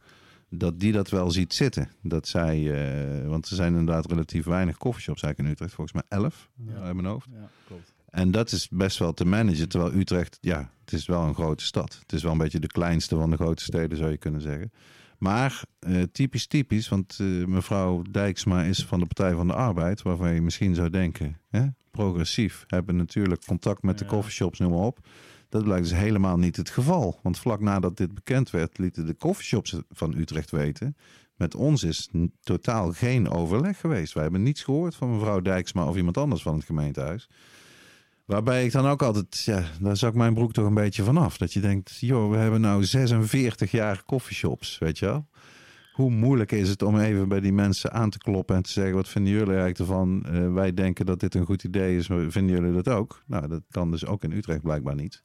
dat die dat wel ziet zitten. Dat zij, uh, want er zijn inderdaad relatief weinig coffeeshops eigenlijk in Utrecht. Volgens mij elf ja. uit mijn hoofd. Ja, klopt. En dat is best wel te managen. Terwijl Utrecht, ja, het is wel een grote stad. Het is wel een beetje de kleinste van de grote steden, zou je kunnen zeggen. Maar uh, typisch typisch, want uh, mevrouw Dijksma is van de Partij van de Arbeid, waarvan je misschien zou denken, hè, progressief, hebben natuurlijk contact met de coffeeshops, noem maar op. Dat blijkt dus helemaal niet het geval. Want vlak nadat dit bekend werd, lieten de coffeeshops van Utrecht weten. Met ons is totaal geen overleg geweest. Wij hebben niets gehoord van mevrouw Dijksma of iemand anders van het gemeentehuis. Waarbij ik dan ook altijd, ja, daar zak mijn broek toch een beetje vanaf. Dat je denkt, joh, we hebben nou 46 jaar coffeeshops, weet je wel. Hoe moeilijk is het om even bij die mensen aan te kloppen en te zeggen: wat vinden jullie eigenlijk ervan? Uh, wij denken dat dit een goed idee is, maar vinden jullie dat ook? Nou, dat kan dus ook in Utrecht blijkbaar niet.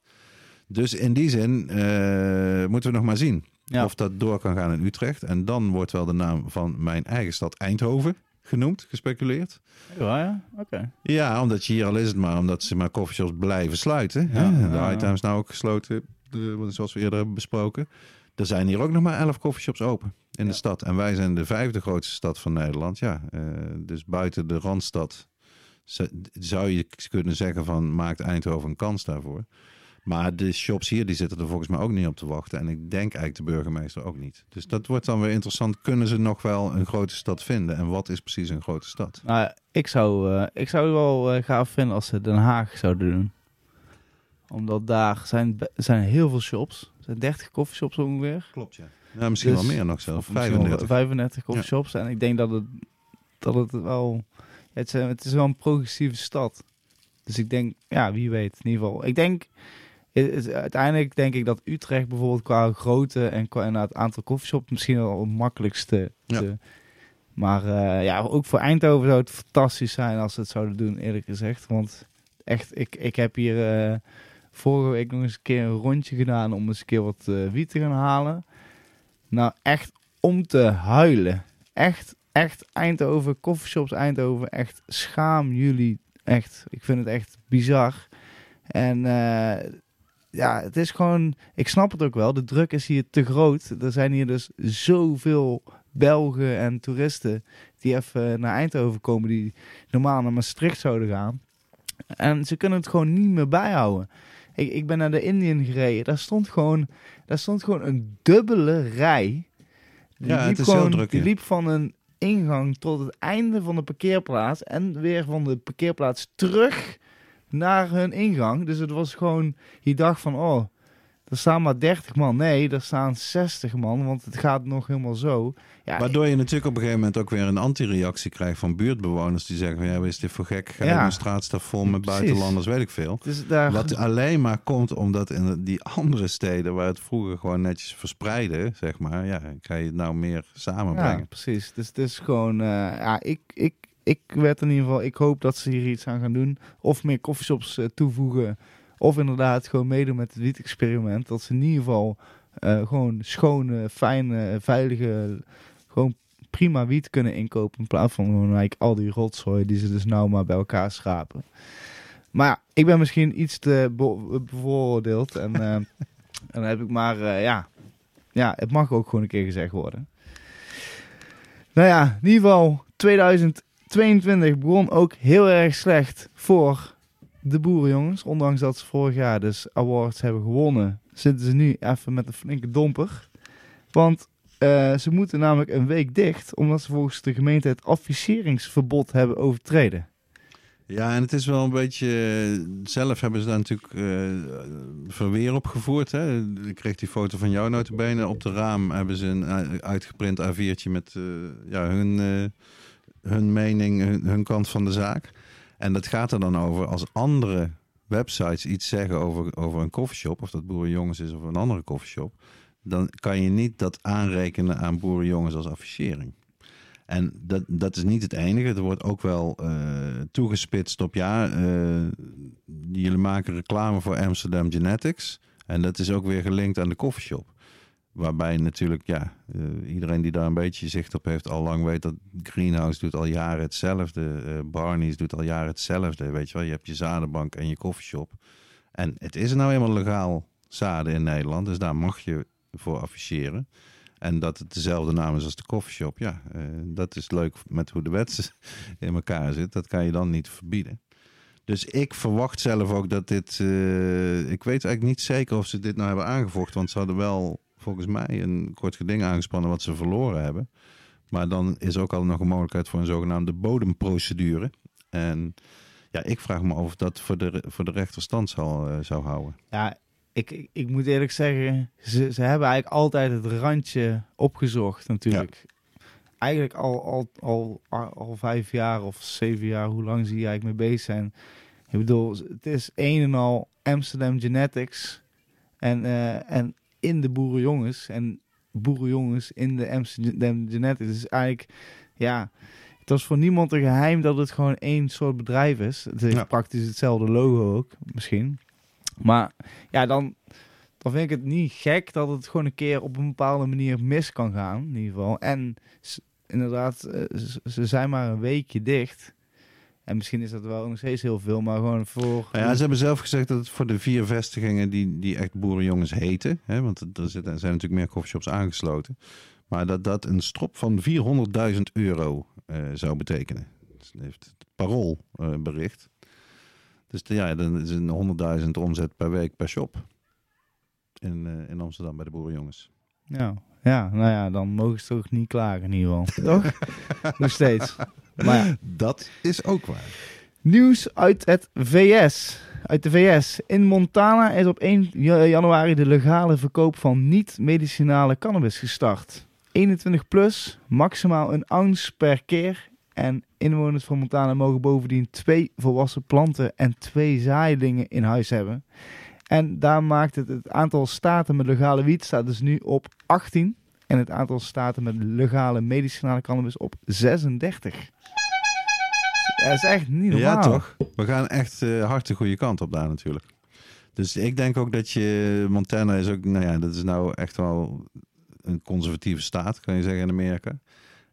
Dus in die zin uh, moeten we nog maar zien of dat door kan gaan in Utrecht. En dan wordt wel de naam van mijn eigen stad Eindhoven genoemd, gespeculeerd. Ja, ja, oké. Ja, omdat je hier al is het maar, omdat ze maar coffeeshops blijven sluiten. Ja, de High Times nou ook gesloten, zoals we eerder hebben besproken. Er zijn hier ook nog maar elf coffeeshops open in de stad. En wij zijn de vijfde grootste stad van Nederland. Ja, uh, dus buiten de Randstad zou je kunnen zeggen van maakt Eindhoven een kans daarvoor. Maar de shops hier die zitten er volgens mij ook niet op te wachten. En ik denk eigenlijk de burgemeester ook niet. Dus dat wordt dan weer interessant. Kunnen ze nog wel een grote stad vinden? En wat is precies een grote stad? Nou, ik zou, uh, ik zou het wel uh, gaaf vinden als ze Den Haag zouden doen. Omdat daar zijn, zijn heel veel shops. Er zijn 30 coffeeshops ongeveer. Klopt, ja. Ja, misschien dus, wel meer nog zelf. 35. 35 coffeeshops. Ja. En ik denk dat het, dat het wel... Het is, het is wel een progressieve stad. Dus ik denk, ja, wie weet. In ieder geval. Ik denk uiteindelijk denk ik dat Utrecht bijvoorbeeld qua grootte en qua het aantal coffeeshops misschien wel het makkelijkste. Te, maar uh, ja, ook voor Eindhoven zou het fantastisch zijn als ze het zouden doen, eerlijk gezegd. Want echt, ik, ik heb hier uh, vorige week nog eens een keer een rondje gedaan om eens een keer wat uh, wiet te gaan halen. Nou, echt om te huilen. Echt, echt Eindhoven, coffeeshops Eindhoven, echt schaam jullie. Echt, ik vind het echt bizar. En ja, het is gewoon. Ik snap het ook wel. De druk is hier te groot. Er zijn hier dus zoveel Belgen en toeristen die even naar Eindhoven komen, die normaal naar Maastricht zouden gaan. En ze kunnen het gewoon niet meer bijhouden. Ik, ik ben naar de Indian gereden. Daar stond gewoon, daar stond gewoon een dubbele rij. Die Ja, liep is heel gewoon, druk Die liep van een ingang tot het einde van de parkeerplaats. En weer van de parkeerplaats terug naar hun ingang. Dus het was gewoon, je dacht van, oh, er staan maar 30 man. Nee, er staan 60 man, want het gaat nog helemaal zo. Ja, Waardoor je natuurlijk op een gegeven moment ook weer een anti-reactie krijgt van buurtbewoners die zeggen van ja, is dit voor gek? Ga Ja. een straat staat vol met Precies. buitenlanders, weet ik veel. dus daar, Wat alleen maar komt omdat in die andere steden waar het vroeger gewoon netjes verspreidde, zeg maar, ja, ga je het nou meer ja, samenbrengen. precies. Dus het is gewoon, eh, ja, ik, ik, ik werd in ieder geval, ik hoop dat ze hier iets aan gaan doen. Of meer coffeeshops eh, toevoegen. Of inderdaad gewoon meedoen met het wiet-experiment. Dat ze in ieder geval eh, gewoon schone, fijne, veilige, gewoon prima wiet kunnen inkopen. In plaats van gewoon eigenlijk al die rotzooi die ze dus nou maar bij elkaar schrapen. Maar ja, ik ben misschien iets te be- bevooroordeeld. En, eh, en dan heb ik maar, ja, ja, het mag ook gewoon een keer gezegd worden. Nou ja, in ieder geval 2022 begon ook heel erg slecht voor de boerenjongens. Ondanks dat ze vorig jaar dus awards hebben gewonnen, zitten ze nu even met een flinke domper. Want eh, ze moeten namelijk een week dicht, omdat ze volgens de gemeente het adviseringsverbod hebben overtreden. Ja, en het is wel een beetje. eh, Zelf hebben ze daar natuurlijk eh, verweer op gevoerd. Hè? Ik kreeg die foto van jou notabene. Op de raam hebben ze een u- uitgeprint A4'tje met eh, ja, hun, eh, hun mening, hun, hun kant van de zaak. En dat gaat er dan over als andere websites iets zeggen over, over een koffieshop, of dat Boerenjongens is of een andere koffieshop, dan kan je niet dat aanrekenen aan Boerenjongens als affichering. En dat, dat is niet het enige. Er wordt ook wel eh, toegespitst op ja, eh, jullie maken reclame voor Amsterdam Genetics. En dat is ook weer gelinkt aan de koffieshop. Waarbij natuurlijk, ja, eh, iedereen die daar een beetje zicht op heeft, al lang weet dat Greenhouse doet al jaren hetzelfde. eh Barney's doet al jaren hetzelfde. Weet je wel, je hebt je zadenbank en je koffieshop. En het is nou eenmaal legaal zaden in Nederland, dus daar mag je voor afficheren. En dat het dezelfde naam is als de koffieshop, ja, eh, dat is leuk met hoe de wet in elkaar zit. Dat kan je dan niet verbieden. Dus ik verwacht zelf ook dat dit. ik weet eigenlijk niet zeker of ze dit nou hebben aangevochten. Want ze hadden wel volgens mij een kort geding aangespannen wat ze verloren hebben. Maar dan is ook al nog een mogelijkheid voor een zogenaamde bodemprocedure. En ja, ik vraag me af of dat voor de, voor de rechter stand zal, eh, zou houden. Ja, ik, ik, ik moet eerlijk zeggen, ze, ze hebben eigenlijk altijd het randje opgezocht natuurlijk. Eigenlijk al, al, al, al, vijf jaar of zeven jaar, hoe lang ze hier eigenlijk mee bezig zijn. Ik bedoel, het is een en al Amsterdam Genetics en, eh, en in de boerenjongens en boerenjongens in de Amsterdam Genetics. Dus eigenlijk, ja, het was voor niemand een geheim dat het gewoon één soort bedrijf is. Het heeft Ja. praktisch hetzelfde logo ook, misschien. Maar ja, dan, dan vind ik het niet gek dat het gewoon een keer op een bepaalde manier mis kan gaan, in ieder geval. En inderdaad, eh, ze zijn maar een weekje dicht. En misschien is dat wel nog steeds heel veel, maar gewoon voor... Nou ja, ze hebben zelf gezegd dat het voor de vier vestigingen die, die echt boerenjongens heten. Hè, want er zitten, er zijn natuurlijk meer coffeeshops aangesloten. Maar dat dat een strop van 400.000 euro eh, zou betekenen. Dat heeft het parool eh, bericht. Dus ja, dan is een 100.000 omzet per week per shop. In, eh, in Amsterdam bij de boerenjongens. Ja, ja, nou ja, dan mogen ze toch niet klagen in ieder geval. Toch? nog steeds. Maar ja. Dat is ook waar. Nieuws uit het VS. Uit de VS. In Montana is op 1 ja- januari de legale verkoop van niet-medicinale cannabis gestart. 21 plus, maximaal een ounce per keer. En inwoners van Montana mogen bovendien twee volwassen planten en twee zaailingen in huis hebben. En daar maakt het het aantal staten met legale wiet staat dus nu op 18. En het aantal staten met legale medicinale cannabis op 36. Dat is echt niet normaal. Ja, toch? We gaan echt eh, hard de goede kant op daar natuurlijk. Dus ik denk ook dat je... Montana is ook... Nou ja, dat is nou echt wel een conservatieve staat, kan je zeggen, in Amerika.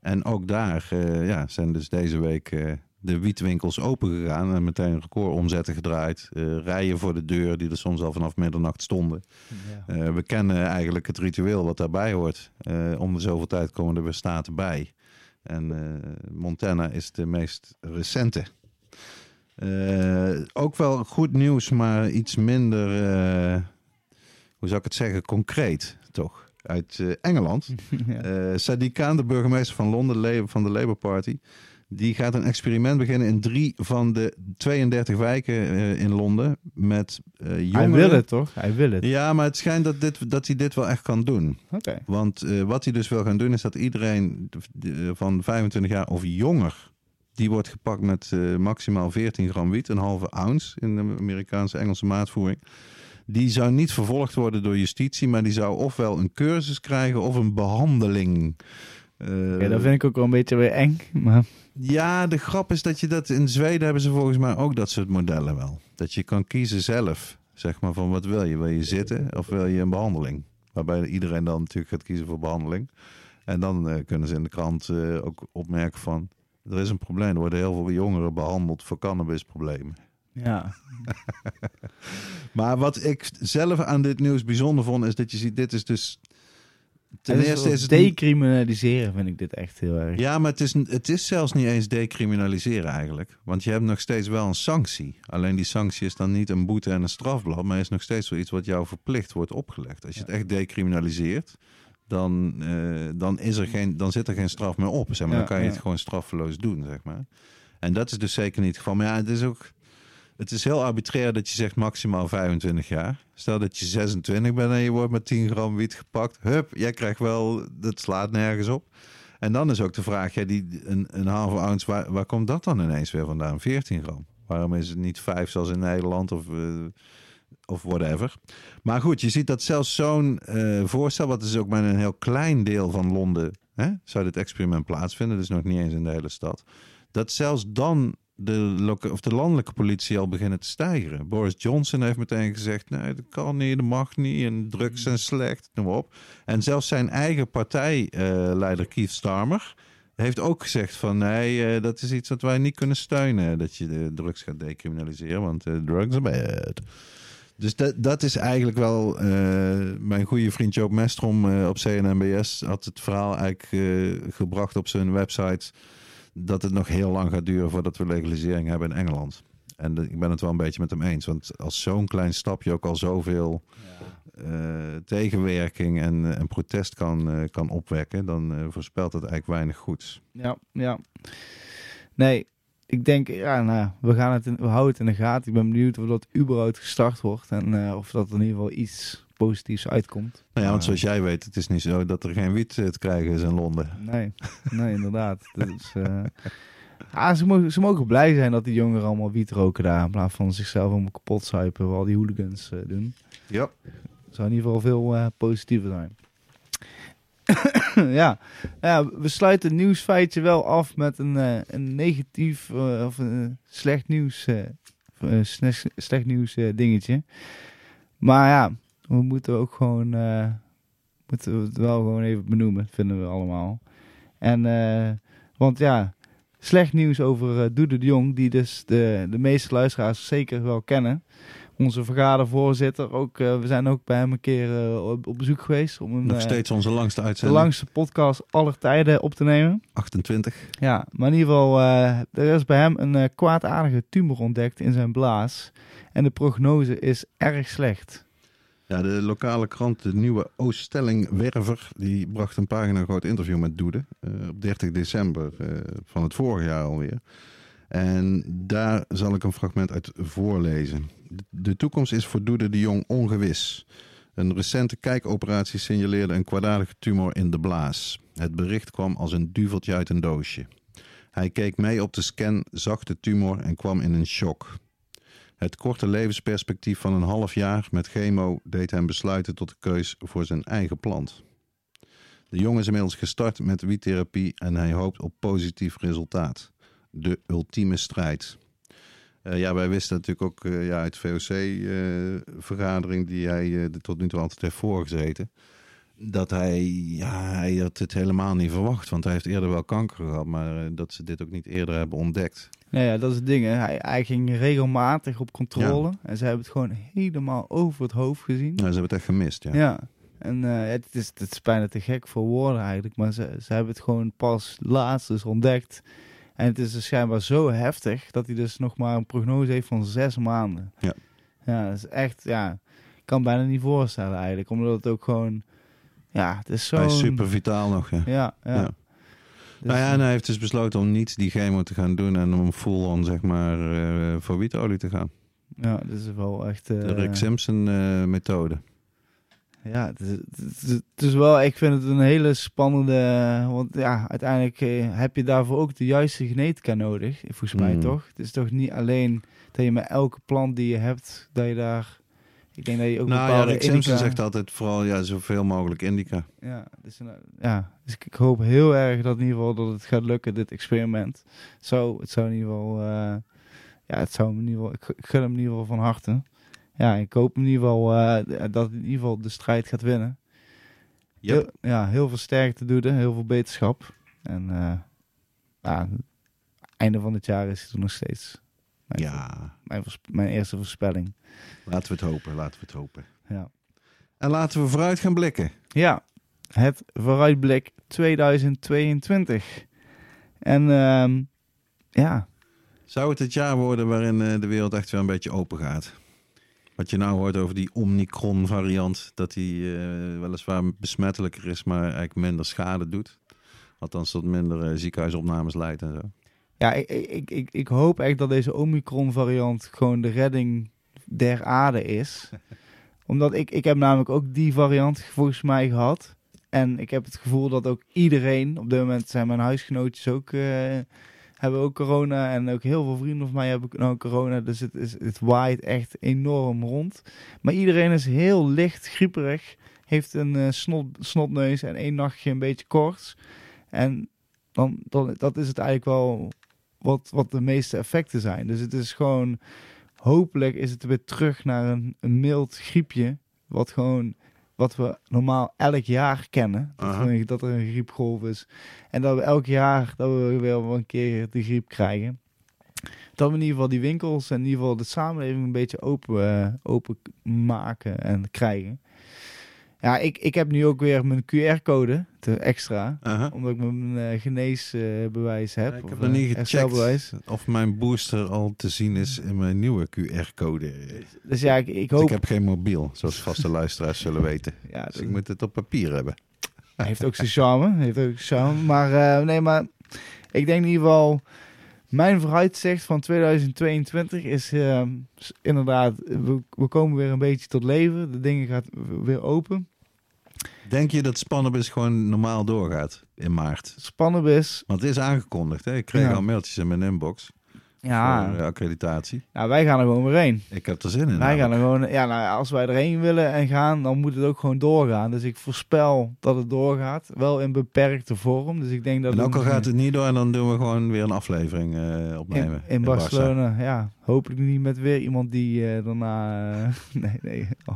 En ook daar eh, ja, zijn dus deze week eh, de wietwinkels open gegaan. En meteen recordomzetten gedraaid. Eh, rijen voor de deur, die er soms al vanaf middernacht stonden. Ja. We kennen eigenlijk het ritueel wat daarbij hoort. Om de zoveel tijd komen er weer staten bij. En eh, Montana is de meest recente. Eh, ook wel goed nieuws, maar iets minder, eh, hoe zou ik het zeggen, concreet toch? Uit Engeland. ja. Sadiq Khan, de burgemeester van Londen van de Labour Party, die gaat een experiment beginnen in drie van de 32 wijken eh, in Londen met eh jongeren. Hij wil het toch? Hij wil het. Ja, maar het schijnt dat, dit, dat hij dit wel echt kan doen. Oké. Want eh, wat hij dus wil gaan doen is dat iedereen van 25 jaar of jonger, die wordt gepakt met maximaal 14 gram wiet, een halve ounce in de Amerikaanse Engelse maatvoering. Die zou niet vervolgd worden door justitie, maar die zou ofwel een cursus krijgen of een behandeling. Eh, Oké, dat vind ik ook wel een beetje weer eng. Maar ja, de grap is dat je dat in Zweden hebben ze volgens mij ook dat soort modellen wel. Dat je kan kiezen zelf, zeg maar van wat wil je? Wil je zitten of wil je een behandeling? Waarbij iedereen dan natuurlijk gaat kiezen voor behandeling. En dan eh, kunnen ze in de krant eh, ook opmerken van er is een probleem. Er worden heel veel jongeren behandeld voor cannabisproblemen. ja, Maar wat ik zelf aan dit nieuws bijzonder vond, is dat je ziet, dit is dus. Ten Het is eerste is het. decriminaliseren vind ik dit echt heel erg. Ja, maar het is, het is zelfs niet eens decriminaliseren eigenlijk. Want je hebt nog steeds wel een sanctie. Alleen die sanctie is dan niet een boete en een strafblad, maar is nog steeds zoiets wat jou verplicht wordt opgelegd. Als je het echt decriminaliseert, dan, eh, dan, is er geen, dan zit er geen straf meer op. Zeg maar. Ja, dan kan je ja. het gewoon straffeloos doen, zeg maar. En dat is dus zeker niet het geval. Maar ja, het is ook... Het is heel arbitrair dat je zegt maximaal 25 jaar. Stel dat je 26 bent en je wordt met 10 gram wiet gepakt. Hup, jij krijgt wel... Dat slaat nergens op. En dan is ook de vraag, ja, die, een, een halve ounce, waar, waar komt dat dan ineens weer vandaan? 14 gram. Waarom is het niet 5 zoals in Nederland of, eh, of whatever? Maar goed, je ziet dat zelfs zo'n eh, voorstel, wat is ook maar een heel klein deel van Londen, hè, zou dit experiment plaatsvinden, dus nog niet eens in de hele stad. Dat zelfs dan de, of de landelijke politie al beginnen te stijgen. Boris Johnson heeft meteen gezegd: nee, dat kan niet, dat mag niet. En drugs zijn slecht, noem maar op. En zelfs zijn eigen partijleider Keith Starmer heeft ook gezegd: van nee, eh, dat is iets wat wij niet kunnen steunen. Dat je drugs gaat decriminaliseren, want eh, drugs are bad. Dus dat, is eigenlijk wel. eh, mijn goede vriend Joop Mestrom eh, op CNNBS had het verhaal eigenlijk eh, gebracht op zijn website. Dat het nog heel lang gaat duren voordat we legalisering hebben in Engeland. En de- ik ben het wel een beetje met hem eens. Want als zo'n klein stapje ook al zoveel eh, tegenwerking en, en protest kan, eh, kan opwekken, dan eh, voorspelt het eigenlijk weinig goeds. Ja, ja. Nee, ik denk, ja, nou, we, gaan het in, we houden het in de gaten. Ik ben benieuwd of dat überhaupt gestart wordt. En eh, of dat in ieder geval iets positiefs uitkomt. Nou ja, want zoals jij weet, het is niet zo dat er geen wiet eh, te krijgen is in Londen. Nee, nee, inderdaad. Dus, eh, ja, ze, mogen, ze mogen blij zijn dat die jongeren allemaal wiet roken daar. In plaats van zichzelf helemaal kapot zuipen, waar al die hooligans eh, doen. Ja. zou in ieder geval veel eh, positiever zijn. ja. ja, we sluiten het nieuwsfeitje wel af met een, een negatief of een slecht nieuws, slecht, slecht nieuws dingetje. Maar ja, we moeten ook gewoon, eh, moeten we het wel gewoon even benoemen, vinden we allemaal. En, eh, want ja, slecht nieuws over eh Doede de Jong, die dus de, de meeste luisteraars zeker wel kennen onze vergadervoorzitter. Ook, we zijn ook bij hem een keer op, op bezoek geweest om een, Nog steeds onze langste de uitzending. langste podcast aller tijden op te nemen. 28. Ja, maar in ieder geval, er is bij hem een kwaadaardige tumor ontdekt in zijn blaas. En de prognose is erg slecht. De lokale krant, de nieuwe Ooststelling Werver, die bracht een pagina groot interview met Doede eh, op 30 december eh, van het vorige jaar alweer. En daar zal ik een fragment uit voorlezen. De- De toekomst is voor Doede de Jong ongewis. Een recente kijkoperatie signaleerde een kwaadaardige tumor in de blaas. Het bericht kwam als een duveltje uit een doosje. Hij keek mee op de scan, zag de tumor en kwam in een shock. Het korte levensperspectief van een half jaar met chemo deed hem besluiten tot de keus voor zijn eigen plant. De jongen is inmiddels gestart met wietherapie en hij hoopt op positief resultaat. De ultieme strijd. Eh, ja, wij wisten natuurlijk ook eh, ja, uit de VOC-vergadering die hij eh, tot nu toe altijd heeft voorgezeten. Dat hij, ja, hij had het helemaal niet verwacht. Want hij heeft eerder wel kanker gehad, maar eh, dat ze dit ook niet eerder hebben ontdekt. Nou ja, dat is het ding. Hè. Hij, hij ging regelmatig op controle. En ze hebben het gewoon helemaal over het hoofd gezien. Nou, ze hebben het echt gemist, ja. Ja. En eh, het, is, het is bijna te gek voor woorden eigenlijk. Maar ze, ze hebben het gewoon pas laatst dus ontdekt. En het is dus schijnbaar zo heftig dat hij dus nog maar een prognose heeft van zes maanden. Ja. Ja, dat is echt, ja, ik kan bijna niet voorstellen eigenlijk. Omdat het ook gewoon, ja, het is zo. Hij is super vitaal nog, ja. Ja, ja. Ja. Nou ja, en hij heeft dus besloten om niet die chemo te gaan doen en om full-on, zeg maar, eh, voor wietolie te gaan. ja, dit is wel echt... eh, De Rick Simpson eh, methode. Ja, het is, het, is, het is wel, ik vind het een hele spannende, want ja, uiteindelijk eh, heb je daarvoor ook de juiste genetica nodig, volgens mij Mm. toch? Het is toch niet alleen dat je met elke plant die je hebt, dat je daar, ik denk dat je ook nou ja, bepaalde Rick Simpson zegt altijd vooral ja, zoveel mogelijk indica. Ja, dus, ja, dus ik, hoop heel erg dat in ieder geval dat het gaat lukken, dit experiment. Zo, het zou in ieder geval, eh, ja, het zou in ieder geval, ik, ik gun hem in ieder geval van harte. Ja, ik hoop in ieder geval eh, dat in ieder geval de strijd gaat winnen. Yep. Heel, ja, heel veel sterkte doet er, heel veel beterschap. En ja, einde van het jaar is het nog steeds. Mijn, Ja, mijn, mijn eerste voorspelling. laten we het hopen, laten we het hopen. Ja. En laten we vooruit gaan blikken. Ja, het vooruitblik 2022. En ehm, ja, Zou het het jaar worden waarin eh, de wereld echt weer een beetje open gaat? Wat je nou hoort over die Omicron variant, dat die eh, weliswaar besmettelijker is, maar eigenlijk minder schade doet. Althans tot minder eh, ziekenhuisopnames leidt en zo. Ja ik, ik, ik, ik hoop echt dat deze Omicron variant gewoon de redding der aarde is. Omdat ik, ik heb namelijk ook die variant volgens mij gehad. En ik heb het gevoel dat ook iedereen, op dit moment zijn mijn huisgenootjes ook, eh, hebben ook corona. En ook heel veel vrienden van mij hebben nou corona. Dus het, is, het waait echt enorm rond. Maar iedereen is heel licht grieperig. Heeft een eh, snot, snotneus en één nachtje een beetje koorts. En dan, dan, dat is het eigenlijk wel wat, wat de meeste effecten zijn. Dus het is gewoon, hopelijk is het weer terug naar een, een mild griepje. Wat gewoon, wat we normaal elk jaar kennen. Dat, we- dat er een griepgolf is. En dat we elk jaar, dat we weer wel een keer de griep krijgen. Dat we in ieder geval die winkels en in ieder geval de samenleving een beetje open, eh, open maken en krijgen. Ja, ik, ik heb nu ook weer mijn QR-code te extra omdat ik mijn eh, geneesbewijs heb. Ja, ik heb nog eh, niet herstelbewijs. gecheckt of mijn booster al te zien is in mijn nieuwe QR-code. Dus ja, ik, ik Dus hoop... ik heb geen mobiel, zoals vaste luisteraars zullen weten. ja, Dus dat ik moet het op papier hebben. heeft ook zijn charme. Heeft ook zijn charme. Maar eh, nee, maar ik denk in ieder geval... Mijn vooruitzicht van 2022 is eh, inderdaad... We, we komen weer een beetje tot leven. De dingen gaan weer open. Denk je dat Spannabis gewoon normaal doorgaat in maart? Spannenbis. Want het is aangekondigd. Hè? Ik kreeg Ja. al mailtjes in mijn inbox Ja, voor eh, accreditatie. nou, wij gaan er gewoon weer heen. Ik heb er zin in. Wij gaan er gewoon, ja, nou, als wij erheen willen en gaan, dan moet het ook gewoon doorgaan. Dus ik voorspel dat het doorgaat. Wel in beperkte vorm. Dus ik denk dat En ook al gaat het niet door, en dan doen we gewoon weer een aflevering eh, opnemen. in, in Barcelona. Ja, hopelijk niet met weer iemand die eh, daarna. nee, nee. Oh,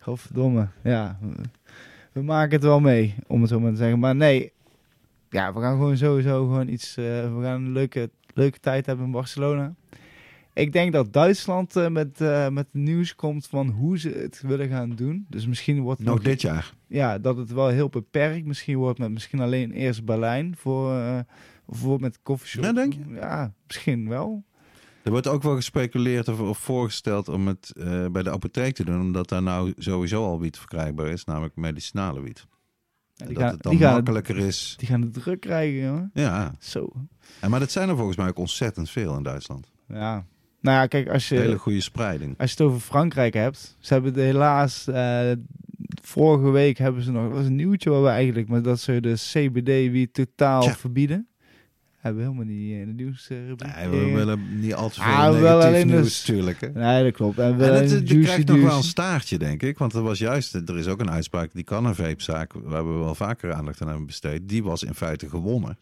godverdomme. Ja, we maken het wel mee, om het zo maar te zeggen. Maar nee, ja, we gaan gewoon sowieso gewoon iets. eh, we gaan een leuke, leuke tijd hebben in Barcelona. Ik denk dat Duitsland eh, met, eh, met nieuws komt van hoe ze het willen gaan doen. Dus misschien wordt het Nog dit jaar. ja, dat het wel heel beperkt misschien wordt met misschien alleen eerst Berlijn voor, voor met koffieshop. Ja, denk je? Ja, misschien wel. Er wordt ook wel gespeculeerd of, of voorgesteld om het eh, bij de apotheek te doen. Omdat daar nou sowieso al wiet verkrijgbaar is, namelijk medicinale wiet. Ja, En die, dat gaan, het dan die, gaan, makkelijker is. die gaan de druk krijgen, jongen. Ja, Zo. en, maar dat zijn er volgens mij ook ontzettend veel in Duitsland. Ja. Nou ja, kijk, als je, Hele goede spreiding. als je het over Frankrijk hebt. Ze hebben de helaas... eh, vorige week hebben ze nog... Dat was een nieuwtje waar we eigenlijk... Maar dat ze de CBD wie totaal verbieden. Hebben we helemaal niet in de nieuws. Nee, we willen niet al te veel Ah, wel negatief alleen nieuws dus- natuurlijk. Hè. Nee, dat klopt. En, we En het, juicy krijgt nog wel een staartje, denk ik. Want er was juist, er is ook een uitspraak, die kan een vapezaak, waar we wel vaker aandacht aan hebben besteed, die was in feite gewonnen.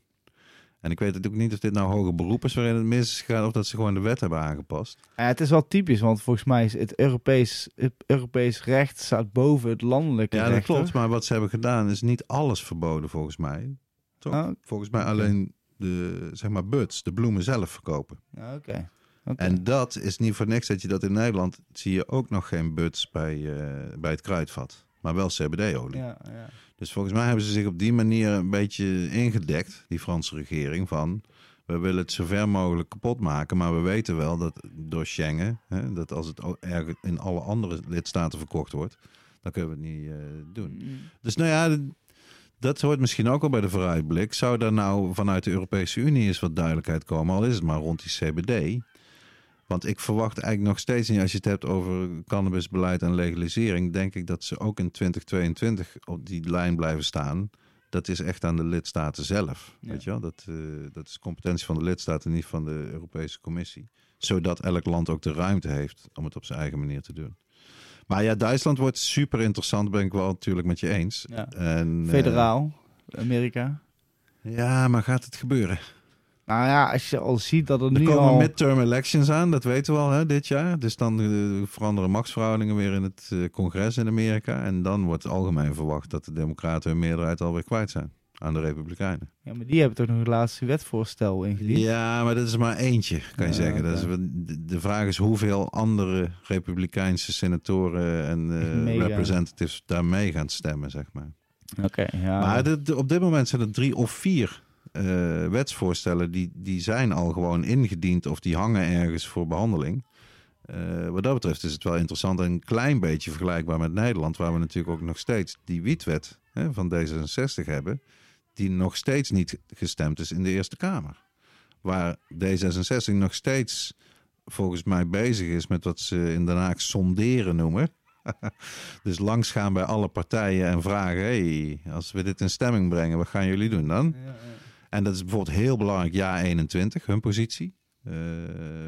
En ik weet natuurlijk niet of dit nou hoger beroep is waarin het mis is gegaan, of dat ze gewoon de wet hebben aangepast. Ja, het is wel typisch, want volgens mij is het Europees, het Europees recht staat boven het landelijke Ja, dat recht. klopt. hoor. Maar wat ze hebben gedaan is niet alles verboden, volgens mij. Toch? Oh, Volgens mij alleen de, zeg maar, buds, de bloemen zelf verkopen. Oké. En dat is niet voor niks dat je dat in Nederland zie je ook nog geen buds bij, eh, bij het kruidvat. maar wel CBD-olie. Ja, ja. Dus volgens mij hebben ze zich op die manier een beetje ingedekt, die Franse regering, van we willen het zo ver mogelijk kapot maken, maar we weten wel dat door Schengen, hè, dat als het in alle andere lidstaten verkocht wordt, dan kunnen we het niet eh, doen. Mm. Dus nou ja, dat hoort misschien ook al bij de vooruitblik. Zou daar nou vanuit de Europese Unie eens wat duidelijkheid komen, al is het maar rond die CBD? Want ik verwacht eigenlijk nog steeds niet, als je het hebt over cannabisbeleid en legalisering, denk ik dat ze ook in 2022 op die lijn blijven staan. Dat is echt aan de lidstaten zelf. Ja. Weet je wel? Dat, eh, dat is competentie van de lidstaten, niet van de Europese Commissie. Zodat elk land ook de ruimte heeft om het op zijn eigen manier te doen. Maar ja, Duitsland wordt super interessant, ben ik wel natuurlijk met je eens. Ja. En, eh, Federaal, Amerika. ja, maar gaat het gebeuren? Nou ja, als je al ziet dat er Er nu komen al... midterm elections aan, dat weten we al hè, dit jaar. Dus dan eh, veranderen machtsverhoudingen weer in het eh, congres in Amerika. En dan wordt algemeen verwacht dat de democraten hun meerderheid alweer kwijt zijn aan de republikeinen. Ja, maar die hebben toch nog het laatste wetvoorstel ingediend? Ja, maar dat is maar eentje, kan je Ja, zeggen. Dat is, oké. Meegaan. representatives daarmee gaan stemmen, zeg maar. Oké, ja. Maar de- de- op dit moment zijn er drie of vier eh, wetsvoorstellen die, die zijn al gewoon ingediend of die hangen ergens voor behandeling. Eh, wat dat betreft is het wel interessant en een klein beetje vergelijkbaar met Nederland, waar we natuurlijk ook nog steeds die wietwet hè, van D66 hebben, die nog steeds niet gestemd is in de Eerste Kamer. Waar D66 nog steeds volgens mij bezig is met wat ze in Den Haag sonderen noemen. dus langsgaan bij alle partijen en vragen: hey, als we dit in stemming brengen, wat gaan jullie doen dan? Ja, ja. En dat is bijvoorbeeld heel belangrijk, ja 21, hun positie. Eh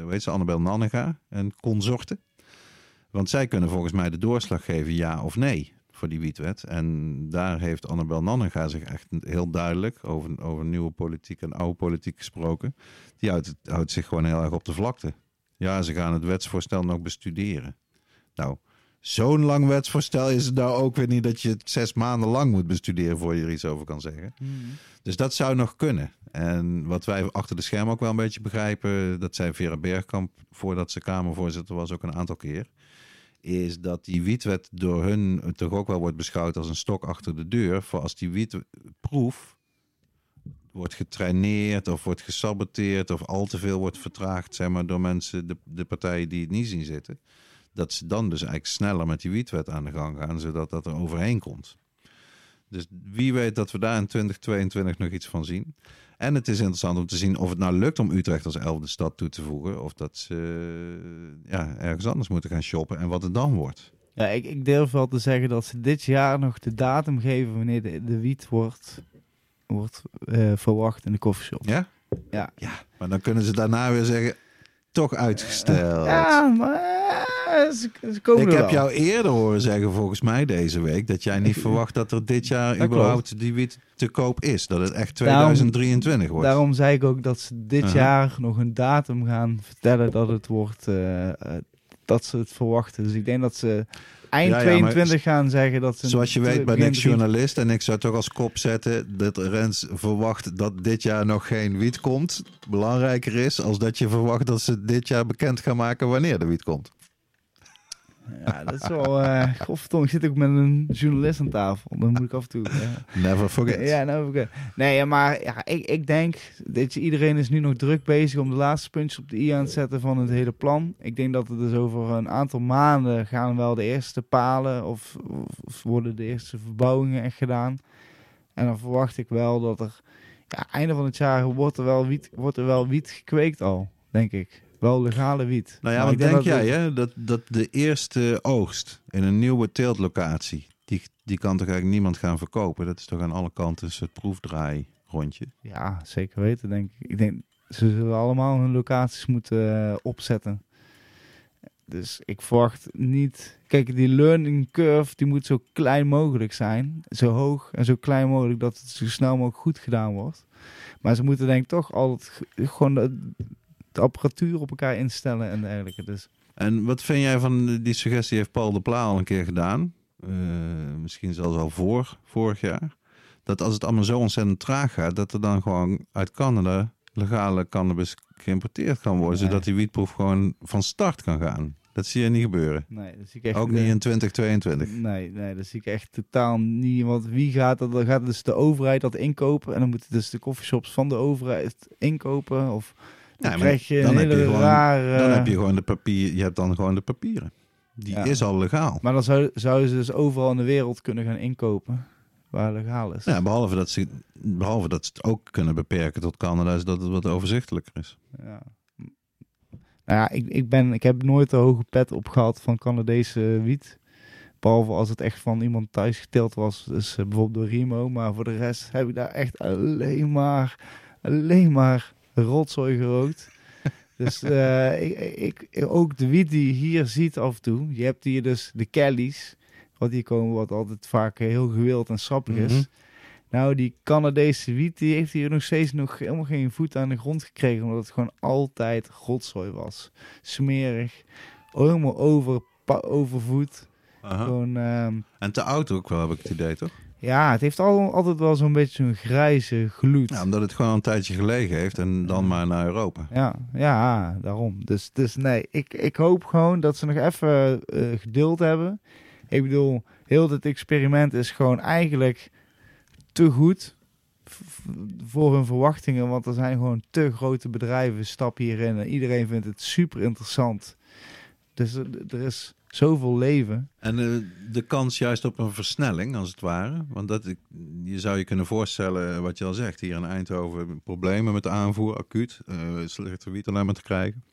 weet ze, Annabel Nannega en consorten. Want zij kunnen volgens mij de doorslag geven ja of nee voor die wietwet. En daar heeft Annabel Nannega zich echt heel duidelijk over, over nieuwe politiek en oude politiek gesproken. Die houdt, houdt zich gewoon heel erg op de vlakte. Ja, ze gaan het wetsvoorstel nog bestuderen. Nou, zo'n lang wetsvoorstel is het nou ook weer niet dat je het zes maanden lang moet bestuderen voor je er iets over kan zeggen. Mhm. Dus dat zou nog kunnen. En wat wij achter de schermen ook wel een beetje begrijpen, dat zei Vera Bergkamp voordat ze Kamervoorzitter was ook een aantal keer, is dat die wietwet door hun toch ook wel wordt beschouwd als een stok achter de deur. Voor als die wietproef wordt getraineerd of wordt gesaboteerd of al te veel wordt vertraagd, zeg maar, door mensen, de, de partijen die het niet zien zitten. Dat ze dan dus eigenlijk sneller met die wietwet aan de gang gaan, zodat dat er overheen komt. Dus wie weet dat we daar in 2022 nog iets van zien. En het is interessant om te zien of het nou lukt om Utrecht als elfde stad toe te voegen. Of dat ze eh, ja, ergens anders moeten gaan shoppen en wat het dan wordt. Ja, ik, ik durf wel te zeggen dat ze dit jaar nog de datum geven wanneer de, de wiet wordt, wordt eh, verwacht in de koffieshop. Ja? Ja. Ja, maar dan kunnen ze daarna weer zeggen, toch uitgesteld. Ja, maar eh, ze, ze komen Ik heb wel. jou eerder horen zeggen, volgens mij deze week, dat jij niet verwacht dat er dit jaar Dat überhaupt die wiet te koop is. Dat het echt Daarom- 2023 wordt. Daarom zei ik ook dat ze dit Uh-huh. jaar nog een datum gaan vertellen dat het wordt, eh, eh, dat ze het verwachten. Dus ik denk dat ze eind Ja, ja, maar 22 gaan zeggen dat ze... Zoals je weet ben ik journalist en ik zou toch als kop zetten dat Rens verwacht dat dit jaar nog geen wiet komt. Belangrijker is als dat je verwacht dat ze dit jaar bekend gaan maken wanneer de wiet komt. Ja, dat is wel... eh godverdomme, ik zit ook met een journalist aan tafel. Dan moet ik af en toe... ja. Never forget. Ja, nou, oké. Nee, maar ja, ik, ik denk dat iedereen is nu nog druk bezig om de laatste puntjes op de i aan te zetten van het hele plan. Ik denk dat het dus over een aantal maanden gaan wel de eerste palen of, of, of worden de eerste verbouwingen echt gedaan. En dan verwacht ik wel dat er, ja, einde van het jaar wordt er wel wiet, wordt er wel wiet gekweekt al, denk ik. Wel legale wiet. Nou ja, Maar wat denk dat jij het- hè? Dat, dat de eerste oogst in een nieuwe teeltlocatie, die, die kan toch eigenlijk niemand gaan verkopen? Dat is toch aan alle kanten soort proefdraai rondje. Ja, zeker weten, denk ik. Ik denk, ze zullen allemaal hun locaties moeten eh, opzetten. Dus ik verwacht niet... Kijk, die learning curve, die moet zo klein mogelijk zijn. Zo hoog en zo klein mogelijk dat het zo snel mogelijk goed gedaan wordt. Maar ze moeten denk ik toch altijd gewoon de, apparatuur op elkaar instellen en dergelijke. Dus En wat vind jij van die suggestie heeft Paul de Pla al een keer gedaan? Eh, misschien zelfs al voor vorig jaar. Dat als het allemaal zo ontzettend traag gaat, dat er dan gewoon uit Canada legale cannabis geïmporteerd kan worden. Nee. Zodat die wietproef gewoon van start kan gaan. Dat zie je niet gebeuren. Nee, dat zie ik echt Ook eh, niet in 2022. Nee, nee, dat zie ik echt totaal niet. Want wie gaat dat? Dan gaat dus de overheid dat inkopen. En dan moeten dus de coffeeshops van de overheid inkopen. Of dan Ja, maar krijg je dan een heb je gewoon- rare... Dan heb je gewoon de papier. Je hebt dan gewoon de papieren. Die Ja. is al legaal. Maar dan zou, zouden ze dus overal in de wereld kunnen gaan inkopen. Waar legaal is. Ja, behalve dat ze, behalve dat ze het ook kunnen beperken tot Canada, zodat het wat overzichtelijker is. Ja. Nou ja, ik, ik, ben, ik heb nooit de hoge pet op gehad van Canadese wiet. Behalve als het echt van iemand thuis geteeld was. Dus eh, bijvoorbeeld door Rimo. Maar voor de rest heb ik daar echt alleen maar, alleen maar rotzooi gerookt. dus eh, ik, ik, ook de wiet die je hier ziet af en toe. Je hebt hier dus de Kellys. Wat hier komen, wat altijd vaak heel gewild en sappig is. Mhm. Nou, die Canadese wiet, die heeft hier nog steeds nog helemaal geen voet aan de grond gekregen. Omdat het gewoon altijd rotzooi was. Smerig. Helemaal over, pa- overvoed. Gewoon, ehm, En te oud ook wel, heb ik het idee, toch? Ja, het heeft al, altijd wel zo'n beetje zo'n grijze gloed. Ja, omdat het gewoon een tijdje gelegen heeft en dan maar naar Europa. Ja, ja, daarom. Dus, dus nee, ik, ik hoop gewoon dat ze nog even eh, geduld hebben. Ik bedoel, heel dit experiment is gewoon eigenlijk te goed voor hun verwachtingen. Want er zijn gewoon te grote bedrijven stappen hierin. En iedereen vindt het super interessant. Dus er is zoveel leven. En eh, de kans juist op een versnelling, als het ware. Want dat, je zou je kunnen voorstellen, wat je al zegt, hier in Eindhoven problemen met de aanvoer, acuut. eh slechte wiet alleen maar te krijgen.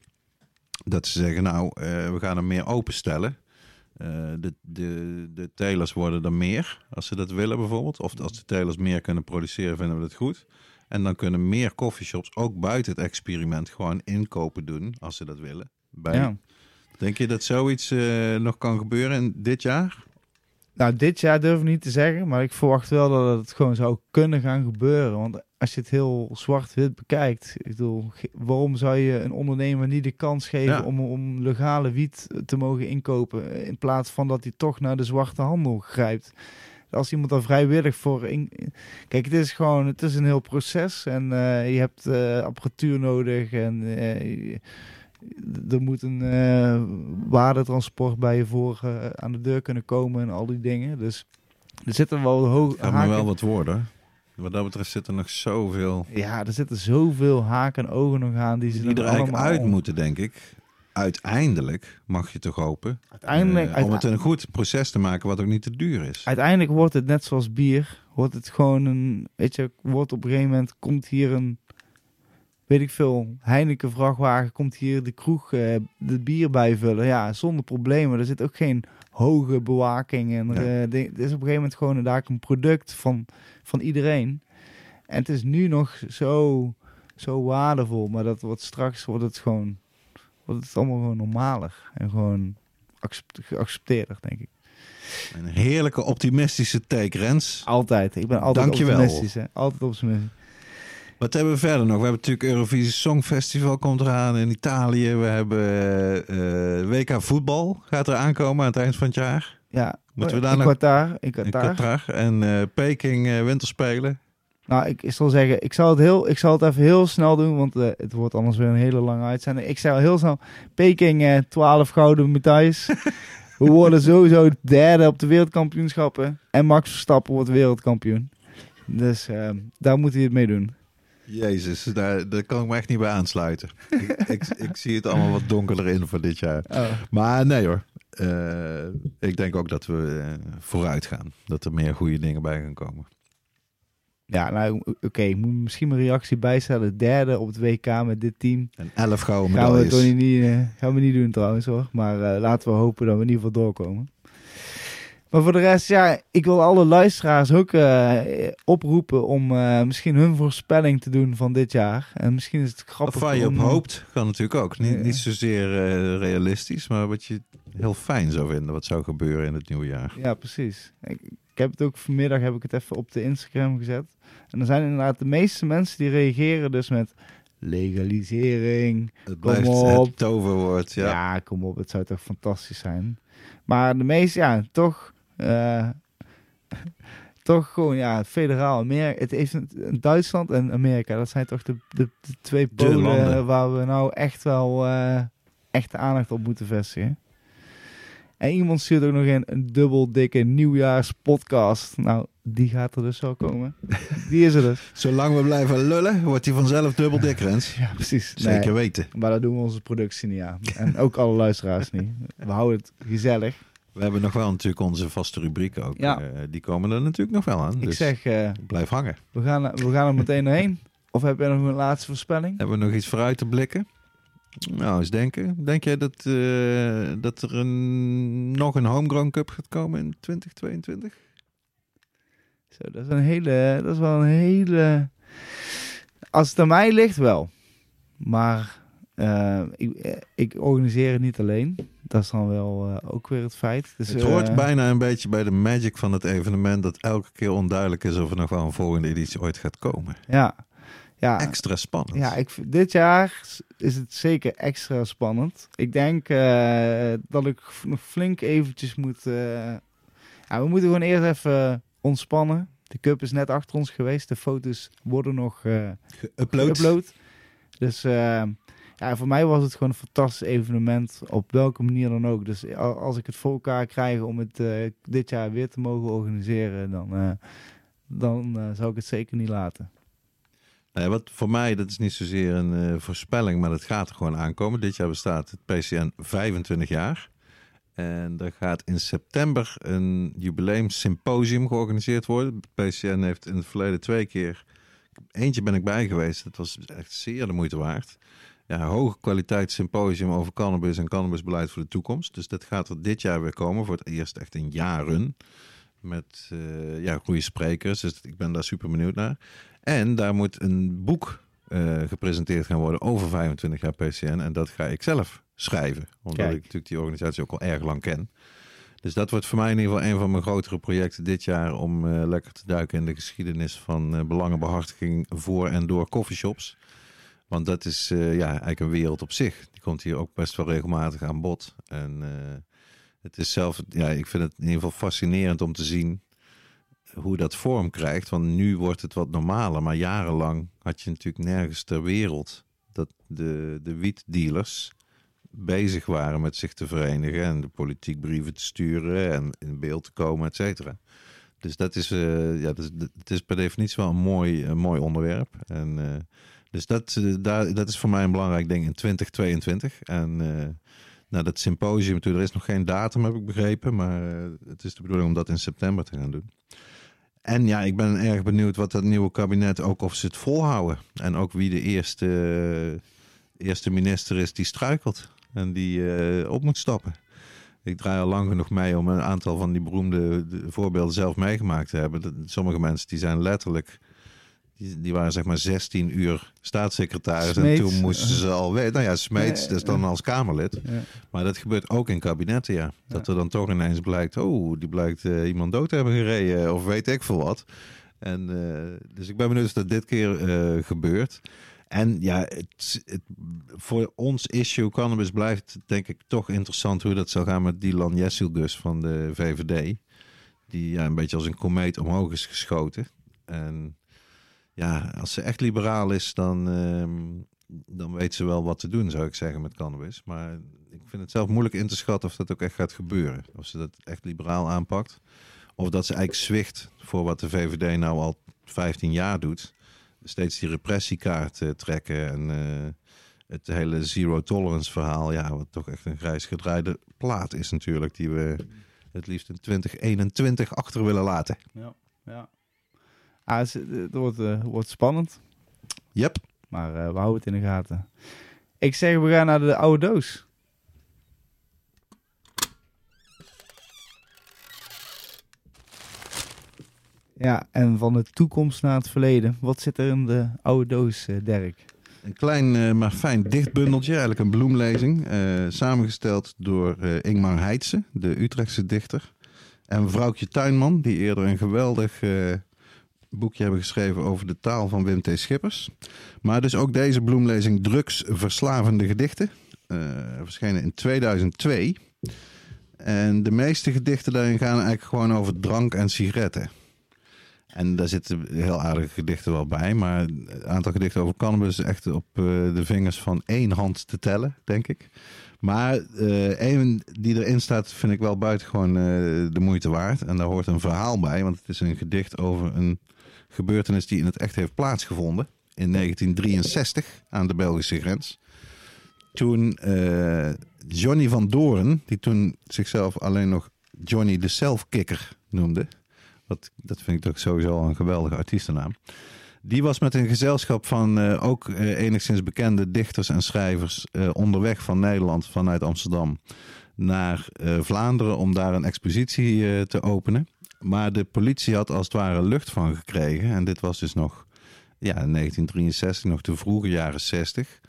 Dat ze zeggen, nou, eh, we gaan hem meer openstellen. Eh, de, de, de telers worden er meer, als ze dat willen bijvoorbeeld. Of als de telers meer kunnen produceren, vinden we dat goed. En dan kunnen meer coffeeshops ook buiten het experiment gewoon inkopen doen, als ze dat willen. Bij, Ja. Denk je dat zoiets eh, nog kan gebeuren in dit jaar? Nou, dit jaar durf ik niet te zeggen, maar ik verwacht wel dat het gewoon zou kunnen gaan gebeuren. Want als je het heel zwart-wit bekijkt, ik bedoel, waarom zou je een ondernemer niet de kans geven Ja. om, om legale wiet te mogen inkopen, eh, in plaats van dat hij toch naar de zwarte handel grijpt? Als iemand daar vrijwillig voor in... Kijk, het is gewoon, het is een heel proces en eh, je hebt apparatuur nodig en er moet een eh, waardetransport bij je voor eh, aan de deur kunnen komen en al die dingen. Dus er zitten wel hoog me wel wat worden. Wat dat betreft zit er nog zoveel Ja, er zitten zoveel haken en ogen nog aan die ze die er eigenlijk uit moeten, denk ik. Uiteindelijk mag je toch hopen. Uiteindelijk, eh, om het een goed proces te maken wat ook niet te duur is. uiteindelijk wordt het net zoals bier. Wordt het gewoon een, weet je, wordt op een gegeven moment komt hier een, weet ik veel, Heineken vrachtwagen, komt hier de kroeg eh, de bier bijvullen. Ja, zonder problemen. Er zit ook geen hoge bewaking en Ja. eh, is op een gegeven moment gewoon inderdaad een product van, van iedereen. En het is nu nog zo, zo waardevol, maar dat wordt straks wordt het gewoon, wordt het allemaal gewoon normaler en gewoon accept, geaccepteerder, denk ik. Een heerlijke optimistische take, Rens. Altijd. Ik ben altijd Dankjewel. optimistisch. Hè? Altijd optimistisch. Wat hebben we verder nog? We hebben natuurlijk Eurovisie Songfestival komt eraan in Italië. We hebben eh, eh, WK voetbal gaat er aankomen aan het eind van het jaar. Ja. Moeten we in daar nog- Qatar, in In Qatar. Qatar. En eh, Peking eh, winterspelen. Nou, ik, zal zeggen, ik zal, het heel, ik zal het even heel snel doen, want het wordt anders weer een hele lange uitzending. Ik zal heel snel, Peking eh 12 gouden medailles. we worden sowieso derde op de wereldkampioenschappen. En Max Verstappen wordt wereldkampioen. Dus eh, daar moet hij het mee doen. Jezus, daar, daar kan ik me echt niet bij aansluiten. ik, ik, ik zie het allemaal wat donkerder in voor dit jaar. Oh. Maar nee hoor. Eh, ik denk ook dat we eh, vooruit gaan. Dat er meer goede dingen bij gaan komen. Ja, nou oké, ik moet misschien mijn reactie bijstellen. Derde op het WK met dit team. En elf gouden Gaan we, medailles. niet, eh, gaan we niet doen trouwens hoor. Maar laten we hopen dat we in ieder geval doorkomen. Maar voor de rest, ja, ik wil alle luisteraars ook eh, oproepen om eh, misschien hun voorspelling te doen van dit jaar. En misschien is het grappig Of waar je op om- hoopt, kan natuurlijk ook. Niet, Ja. niet zozeer eh, realistisch, maar wat je heel fijn zou vinden. Wat zou gebeuren in het nieuwe jaar. Ja, precies. Ik, ik heb het ook vanmiddag heb ik het even op de Instagram gezet. En er zijn inderdaad de meeste mensen die reageren dus met legalisering, Het Kom blijft op. het toverwoord. Ja. Ja. kom op, het zou toch fantastisch zijn. Maar de meeste, ja, toch, eh, toch gewoon, ja, federaal Amerika. Het heeft Duitsland en Amerika, dat zijn toch de, de, de twee polen waar we nou echt wel eh, echt aandacht op moeten vestigen. En iemand stuurt ook nog in een dubbel dikke nieuwjaarspodcast. Nou, die gaat er dus wel komen. Die is er dus. Zolang we blijven lullen, wordt hij vanzelf dubbel dik, Rens. Ja, precies. Zeker Nee, weten. maar dat doen we onze productie niet aan. En ook alle luisteraars niet. We houden het gezellig. We hebben nog wel natuurlijk onze vaste rubrieken ook. Ja. Eh, die komen er natuurlijk nog wel aan. Ik dus zeg, eh, blijf hangen. we, gaan, we gaan er meteen doorheen. Of heb je nog een laatste voorspelling? Hebben we nog iets vooruit te blikken? Nou, eens denken. Denk jij dat, eh, dat er een, nog een Homegrown Cup gaat komen in 2022? Zo, dat is een hele, dat is wel een hele. Als het aan mij ligt, wel. Maar ik, ik organiseer het niet alleen. Dat is dan wel eh, ook weer het feit. Dus, het hoort eh, bijna een beetje bij de magic van het evenement... dat elke keer onduidelijk is of er nog wel een volgende editie ooit gaat komen. Ja, ja, Extra spannend. ja ik, dit jaar is het zeker extra spannend. Ik denk eh, dat ik nog flink eventjes moet. ja, we moeten gewoon eerst even ontspannen. De cup is net achter ons geweest. De foto's worden nog. geüpload. Dus ja, voor mij was het gewoon een fantastisch evenement. Op welke manier dan ook. Dus als ik het voor elkaar krijg om het eh, dit jaar weer te mogen organiseren, dan, eh, dan eh, zou ik het zeker niet laten. Nee, wat voor mij, dat is niet zozeer een voorspelling, maar dat gaat er gewoon aankomen. Dit jaar bestaat het PCN 25 jaar. En er gaat in september een jubileum symposium georganiseerd worden. Het PCN heeft in het verleden twee keer, eentje ben ik bij geweest. Dat was echt zeer de moeite waard. Ja, hoge kwaliteit symposium over cannabis en cannabisbeleid voor de toekomst. Dus dat gaat er dit jaar weer komen, voor het eerst echt in jaren. Met eh, ja, goede sprekers, dus ik ben daar super benieuwd naar. En daar moet een boek eh, gepresenteerd gaan worden over 25 jaar PCN. En dat ga ik zelf schrijven. Omdat Kijk. ik natuurlijk die organisatie ook al erg lang ken. Dus dat wordt voor mij in ieder geval een van mijn grotere projecten dit jaar. Om eh, lekker te duiken in de geschiedenis van eh, belangenbehartiging voor en door coffeeshops. Want dat is eh, ja, eigenlijk een wereld op zich. Die komt hier ook best wel regelmatig aan bod. En eh, het is zelf, ja, ik vind het in ieder geval fascinerend om te zien hoe dat vorm krijgt. Want nu wordt het wat normaler. Maar jarenlang had je natuurlijk nergens ter wereld dat de, de wietdealers bezig waren met zich te verenigen en de politiek brieven te sturen en in beeld te komen, et cetera. Dus dat is, eh, ja, dat is, het is per definitie wel een mooi, een mooi onderwerp. En, dus dat, eh, dat is voor mij een belangrijk ding in 2022. En eh nou, dat symposium, er is nog geen datum, heb ik begrepen. Maar eh, het is de bedoeling om dat in september te gaan doen. En ja, ik ben erg benieuwd wat dat nieuwe kabinet ook of ze het volhouden. En ook wie de eerste, eerste minister is die struikelt en die op moet stappen. Ik draai al lang genoeg mee om een aantal van die beroemde de voorbeelden zelf meegemaakt te hebben. Sommige mensen die zijn letterlijk, die, die waren zeg maar 16 uur staatssecretaris. En toen moesten ze al weten. Nou ja, Smeets, Ja, dat is dan ja. als Kamerlid. Ja. Maar dat gebeurt ook in kabinetten, ja. Dat Ja. er dan toch ineens blijkt, oh, die blijkt eh, iemand dood te hebben gereden of weet ik veel wat. En, eh, dus ik ben benieuwd of dat dit keer eh, gebeurt. En ja, het, het, voor ons issue cannabis blijft denk ik toch interessant hoe dat zal gaan met Dylan Jessilgus van de VVD. Die ja, een beetje als een komeet omhoog is geschoten. En ja, als ze echt liberaal is, dan, ehm, dan weet ze wel wat te doen, zou ik zeggen, met cannabis. Maar ik vind het zelf moeilijk in te schatten of dat ook echt gaat gebeuren. Of ze dat echt liberaal aanpakt. Of dat ze eigenlijk zwicht voor wat de VVD nou al 15 jaar doet. Steeds die repressiekaart eh, trekken en eh, het hele zero tolerance verhaal. Ja, wat toch echt een grijs gedraaide plaat is natuurlijk. Die we het liefst in 2021 achter willen laten. Ja. ja. Ah, het, is- het wordt, eh, wordt spannend, Yep. maar eh, we houden het in de gaten. Ik zeg, we gaan naar de oude doos. Ja, en van de toekomst naar het verleden. Wat zit er in de oude doos, eh, Dirk? Een klein eh, maar fijn dichtbundeltje, eigenlijk een bloemlezing. eh, samengesteld door eh, Ingmar Heitse, de Utrechtse dichter. En Vrouwtje Tuinman, die eerder een geweldig eh, boekje hebben geschreven over de taal van Wim T. Schippers. Maar dus ook deze bloemlezing Drugsverslavende Gedichten. eh, verschenen in 2002. En de meeste gedichten daarin gaan eigenlijk gewoon over drank en sigaretten. En daar zitten heel aardige gedichten wel bij. Maar het aantal gedichten over cannabis is echt op eh, de vingers van één hand te tellen, denk ik. Maar eh een die erin staat vind ik wel buitengewoon eh de moeite waard. En daar hoort een verhaal bij, want het is een gedicht over een gebeurtenis die in het echt heeft plaatsgevonden. In 1963 aan de Belgische grens. Toen eh, Johnny van Doorn, die toen zichzelf alleen nog Johnny de Selfkicker noemde. Wat, dat vind ik toch sowieso een geweldige artiestennaam. Die was met een gezelschap van eh, ook eh, enigszins bekende dichters en schrijvers onderweg van Nederland vanuit Amsterdam naar Vlaanderen om daar een expositie te openen. Maar de politie had als het ware lucht van gekregen. En dit was dus nog ja, in 1963, nog de vroege jaren 60.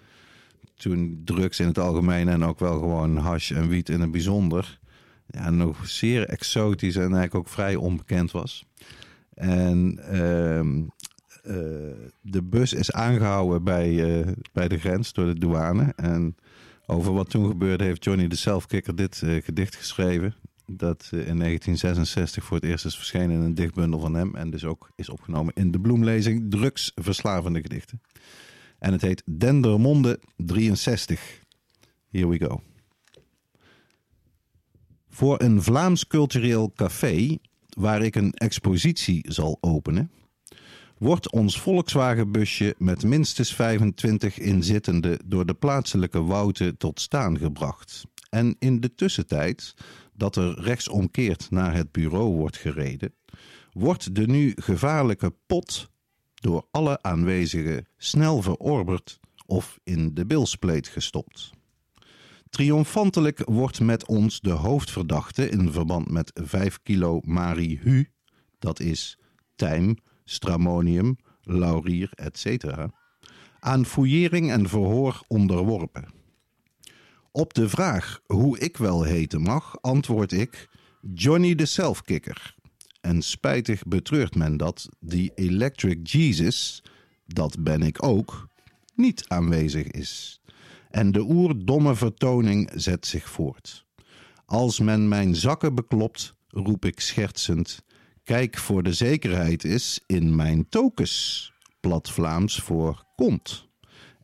Toen drugs in het algemeen en ook wel gewoon hash en wiet in het bijzonder. Ja, nog zeer exotisch en eigenlijk ook vrij onbekend was. En ehm, eh, de bus is aangehouden bij, eh, bij de grens door de douane. En over wat toen gebeurde heeft Johnny de Selfkicker dit eh, gedicht geschreven. Dat in 1966 voor het eerst is verschenen in een dichtbundel van hem. En dus ook is opgenomen in de bloemlezing Drugsverslavende Gedichten. En het heet Dendermonde 63. Here we go. Voor een Vlaams cultureel café, waar ik een expositie zal openen, wordt ons Volkswagenbusje met minstens 25 inzittenden door de plaatselijke wouden tot staan gebracht. En in de tussentijd dat er rechtsomkeerd naar het bureau wordt gereden, wordt de nu gevaarlijke pot door alle aanwezigen snel verorberd of in de bilspleet gestopt. Triomfantelijk wordt met ons de hoofdverdachte in verband met 5 kilo marihu, dat is tijm, stramonium, laurier, etc., aan fouillering en verhoor onderworpen. Op de vraag hoe ik wel heten mag, antwoord ik Johnny de Selfkicker. En spijtig betreurt men dat die Electric Jesus, dat ben ik ook, niet aanwezig is. En de oerdomme vertoning zet zich voort. Als men mijn zakken beklopt, roep ik schertsend: Kijk voor de zekerheid is in mijn tokens. Plat Vlaams voor kont.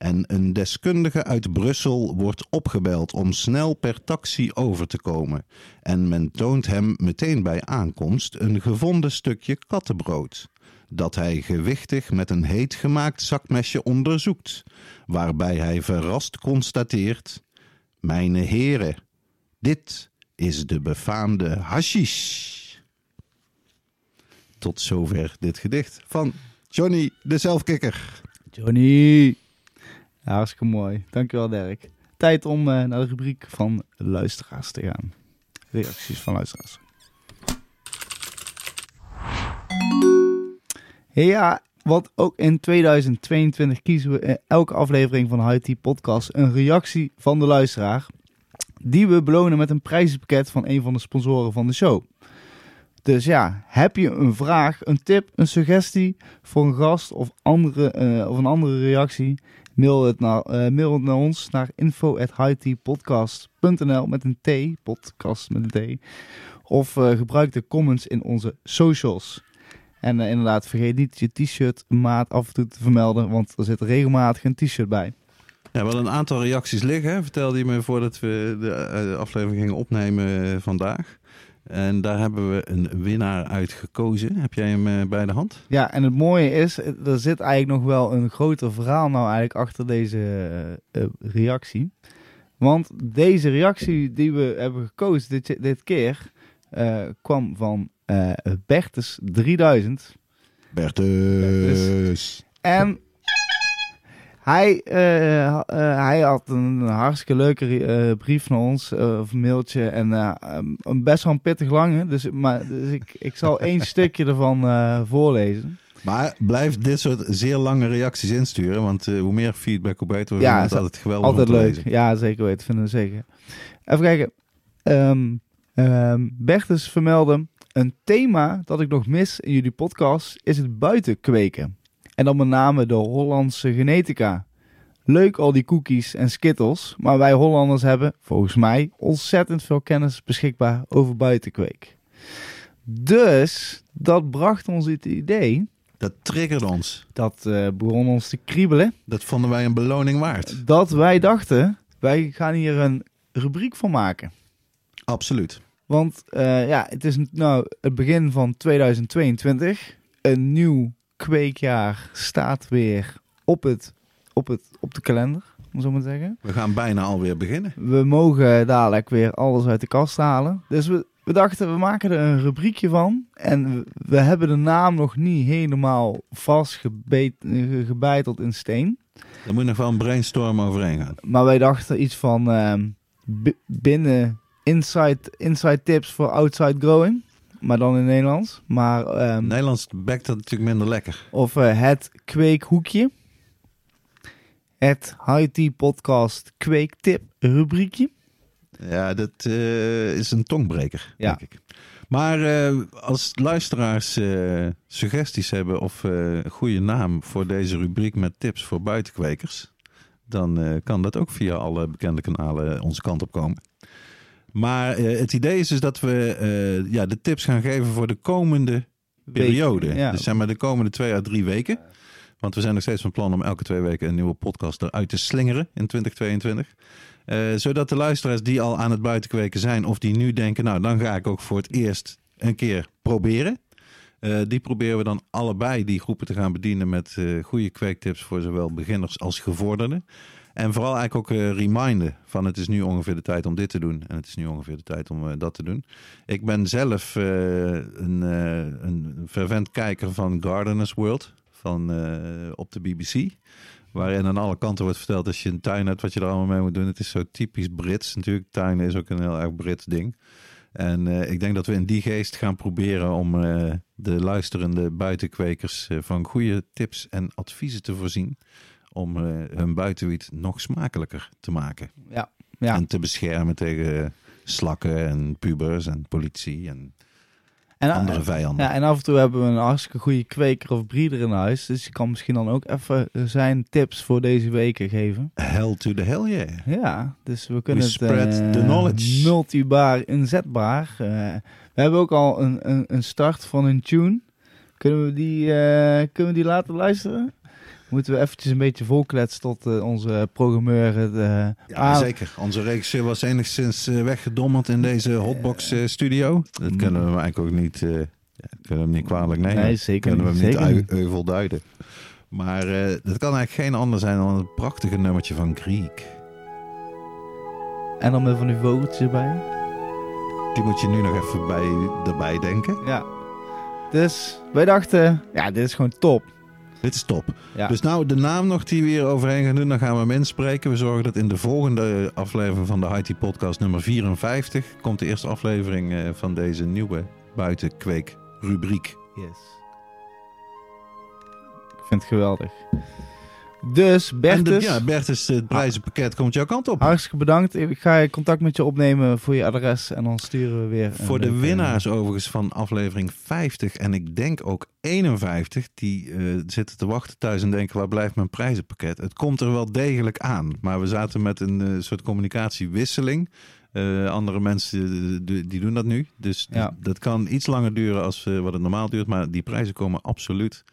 En een deskundige uit Brussel wordt opgebeld om snel per taxi over te komen. En men toont hem meteen bij aankomst een gevonden stukje kattenbrood. Dat hij gewichtig met een heet gemaakt zakmesje onderzoekt. Waarbij hij verrast constateert: Mijne heren, dit is de befaamde hashish. Tot zover dit gedicht van Johnny de Zelfkikker. Johnny. Ja, hartstikke mooi. Dankjewel, Dirk. Tijd om eh, naar de rubriek van luisteraars te gaan. Reacties van luisteraars. Ja, want ook in 2022 kiezen we in elke aflevering van HIT Podcast een reactie van de luisteraar. Die we belonen met een prijzenpakket van een van de sponsoren van de show. Dus ja, heb je een vraag, een tip, een suggestie voor een gast of, andere, eh, of een andere reactie? Mail het, naar, eh, mail het naar ons naar info.hightpodcast.nl met een T, podcast met een T. Of eh, gebruik de comments in onze socials. En eh, inderdaad, vergeet niet je t-shirt maat af en toe te vermelden, want er zit regelmatig een t-shirt bij. Ja, wel een aantal reacties liggen, hè, vertelde je me voordat we de aflevering gingen opnemen vandaag. En daar hebben we een winnaar uit gekozen. Heb jij hem eh, bij de hand? Ja, en het mooie is, eh, er zit eigenlijk nog wel een groter verhaal nou eigenlijk achter deze eh, reactie. Want deze reactie die we hebben gekozen dit, dit keer, eh, kwam van eh Bertus 3000. Bertus. En hij, eh, eh, hij had een hartstikke leuke eh, brief naar ons, of mailtje. En een best wel een pittig lange. Dus, maar, dus ik, ik zal één stukje ervan voorlezen. Maar blijf dit soort zeer lange reacties insturen, want hoe meer feedback, hoe beter. We Ja, is het altijd geweldig Altijd leuk. lezen. Ja, zeker weten. Vinden we zeker. Even kijken. Ehm ehm Bertus vermeldde... Een thema dat ik nog mis in jullie podcast is het buiten kweken. En dan met name de Hollandse genetica. Leuk al die cookies en skittles, maar wij Hollanders hebben, volgens mij, ontzettend veel kennis beschikbaar over buitenkweek. Dus dat bracht ons het idee, Dat triggerde ons. dat eh, begon ons te kriebelen, Dat vonden wij een beloning waard. dat wij dachten, wij gaan hier een rubriek van maken. Absoluut. Want eh, ja, het is nou het begin van 2022. Een nieuw kweekjaar staat weer op, het, op, het, op de kalender, om zo maar te zeggen. We gaan bijna alweer beginnen. We mogen dadelijk weer alles uit de kast halen. Dus we, we dachten, we maken er een rubriekje van. En we, we hebben de naam nog niet helemaal vastgebeiteld in steen. Er moet nog wel een brainstorm overheen gaan. Maar wij dachten iets van ehm, bi- binnen inside, inside tips voor outside growing. Maar dan in Nederlands. Maar, ehm, Nederlands bekt dat natuurlijk minder lekker. Of eh, het kweekhoekje. Het High podcast kweektip rubriekje. Ja, dat eh, is een tongbreker, Ja. denk ik. Maar eh, als luisteraars suggesties hebben of een goede naam voor deze rubriek met tips voor buitenkwekers, dan kan dat ook via alle bekende kanalen onze kant op komen. Maar eh, het idee is dus dat we eh, ja, de tips gaan geven voor de komende periode. Ja. Dus zeg maar de komende twee à drie weken. Want we zijn nog steeds van plan om elke twee weken een nieuwe podcast eruit te slingeren in 2022. Eh, zodat de luisteraars die al aan het buitenkweken zijn of die nu denken, nou dan ga ik ook voor het eerst een keer proberen. Die proberen we dan allebei die groepen te gaan bedienen met eh, goede kweektips voor zowel beginners als gevorderden. En vooral eigenlijk ook eh reminden van het is nu ongeveer de tijd om dit te doen. En het is nu ongeveer de tijd om eh, dat te doen. Ik ben zelf eh, een, een fervent kijker van Gardener's World van, op de BBC. Waarin aan alle kanten wordt verteld als je een tuin hebt wat je er allemaal mee moet doen. Het is zo typisch Brits. Natuurlijk, tuinen is ook een heel erg Brits ding. En ik denk dat we in die geest gaan proberen om de luisterende buitenkwekers van goede tips en adviezen te voorzien. Om eh, hun buitenwiet nog smakelijker te maken. Ja. Ja. En te beschermen tegen slakken en pubers en politie en En, andere vijanden. ja, en af en toe hebben we een hartstikke goede kweker of breeder in huis. Dus je kan misschien dan ook even zijn tips voor deze weken geven. Hell to the hell yeah. Ja, dus we kunnen We het spread eh, the knowledge. multibaar inzetbaar. Eh, we hebben ook al een, een, een start van een tune. Kunnen we die, eh, kunnen we die laten luisteren? Moeten we eventjes een beetje volkletsen tot eh, onze programmeur eh, Ja, aan- zeker. Onze regisseur was enigszins eh, weggedommeld in deze hotbox eh, studio. Dat kunnen we hem eigenlijk ook niet, eh, ja, kunnen we hem niet kwalijk nemen. Nee, zeker kunnen we niet. hem Zeker niet euvel duiden. Maar eh dat kan eigenlijk geen ander zijn dan het prachtige nummertje van Greek. En dan met van die vogeltjes erbij. Die moet je nu nog even bij, erbij denken. Ja. Dus wij dachten, ja, dit is gewoon top. Dit is top. Ja. Dus nou, de naam nog die we hier overheen gaan doen, dan gaan we hem inspreken. We zorgen dat in de volgende aflevering van de IT Podcast nummer 54 komt de eerste aflevering eh, van deze nieuwe buitenkweek rubriek. Yes. Ik vind het geweldig. Dus Bertus, de, ja, Bertus, het prijzenpakket komt jouw kant op. hartstikke bedankt. Ik ga contact met je opnemen voor je adres en dan sturen we weer. Voor de winnaars overigens van aflevering 50 en ik denk ook 51, die eh, zitten te wachten thuis en denken waar blijft mijn prijzenpakket. Het komt er wel degelijk aan, maar we zaten met een eh, soort communicatiewisseling. Eh, andere mensen die, doen dat nu, dus die- dat kan iets langer duren als wat het normaal duurt, maar die prijzen komen absoluut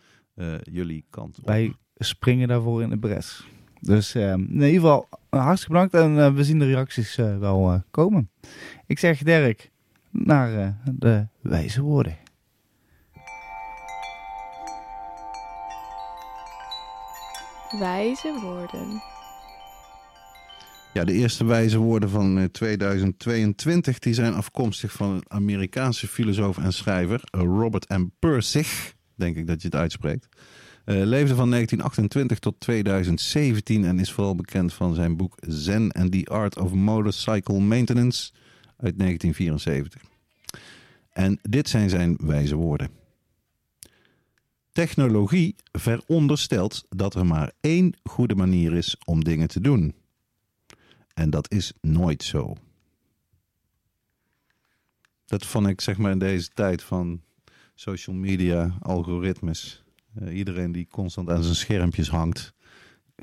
jullie kant op. Wij springen daarvoor in de bres. Dus eh, in ieder geval eh, hartstikke bedankt en eh, we zien de reacties eh, wel eh, komen. Ik zeg Dirk, naar eh, de wijze woorden. Wijze woorden. Ja, de eerste wijze woorden van eh, 2022 die zijn afkomstig van een Amerikaanse filosoof en schrijver, Robert M. Persig, denk ik dat je het uitspreekt. Eh, leefde van 1928 tot 2017 en is vooral bekend van zijn boek Zen and the Art of Motorcycle Maintenance uit 1974. En dit zijn zijn wijze woorden. Technologie veronderstelt dat er maar één goede manier is om dingen te doen. En dat is nooit zo. Dat vond ik zeg maar in deze tijd van social media, algoritmes. Eh, iedereen die constant aan zijn schermpjes hangt.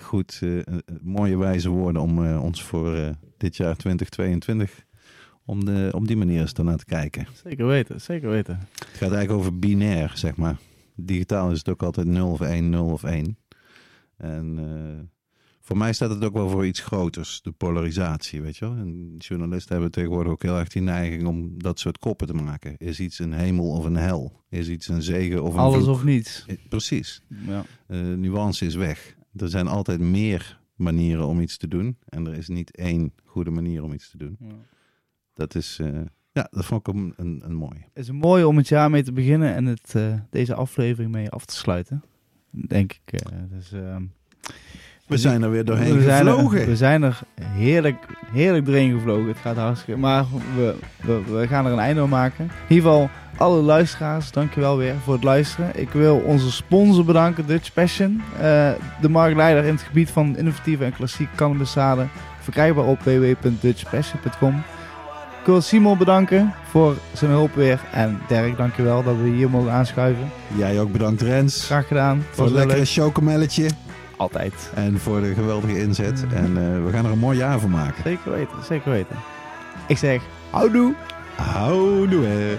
Goed, eh, eh, mooie wijze woorden om ons voor dit jaar 2022... Om, de, om die manier eens daarnaar te kijken. Zeker weten, zeker weten. Het gaat eigenlijk over binair, zeg maar. Digitaal is het ook altijd 0 of 1, 0 of 1. En voor mij staat het ook wel voor iets groters, de polarisatie, weet je wel. En journalisten hebben tegenwoordig ook heel erg die neiging om dat soort koppen te maken. Is iets een hemel of een hel? Is iets een zegen of een Alles vloek? of niets. Eh, Precies. Ja. Eh, nuance is weg. Er zijn altijd meer manieren om iets te doen. En er is niet één goede manier om iets te doen. Dat is, eh, ja, dat vond ik een, een, een mooie. Het is mooi om het jaar mee te beginnen en het, eh, deze aflevering mee af te sluiten. Denk ik. eh, dus, ehm, We zijn er weer doorheen we zijn gevlogen. Er, we zijn er heerlijk, heerlijk doorheen gevlogen. Het gaat hartstikke. Maar we, we, we gaan er een einde aan maken. In ieder geval, alle luisteraars, dankjewel weer voor het luisteren. Ik wil onze sponsor bedanken, Dutch Passion. eh, de marktleider in het gebied van innovatieve en klassieke cannabiszaden. Verkrijgbaar op www.dutchpassion.com. Ik wil Simon bedanken voor zijn hulp weer. En Dirk, dankjewel dat we hier mogen aanschuiven. Jij ook bedankt Rens. Graag gedaan. Voor het lekkere chocomelletje. Altijd. En voor de geweldige inzet. En eh, we gaan er een mooi jaar van maken. Zeker weten, zeker weten. Ik zeg, houdoe. Houdoe.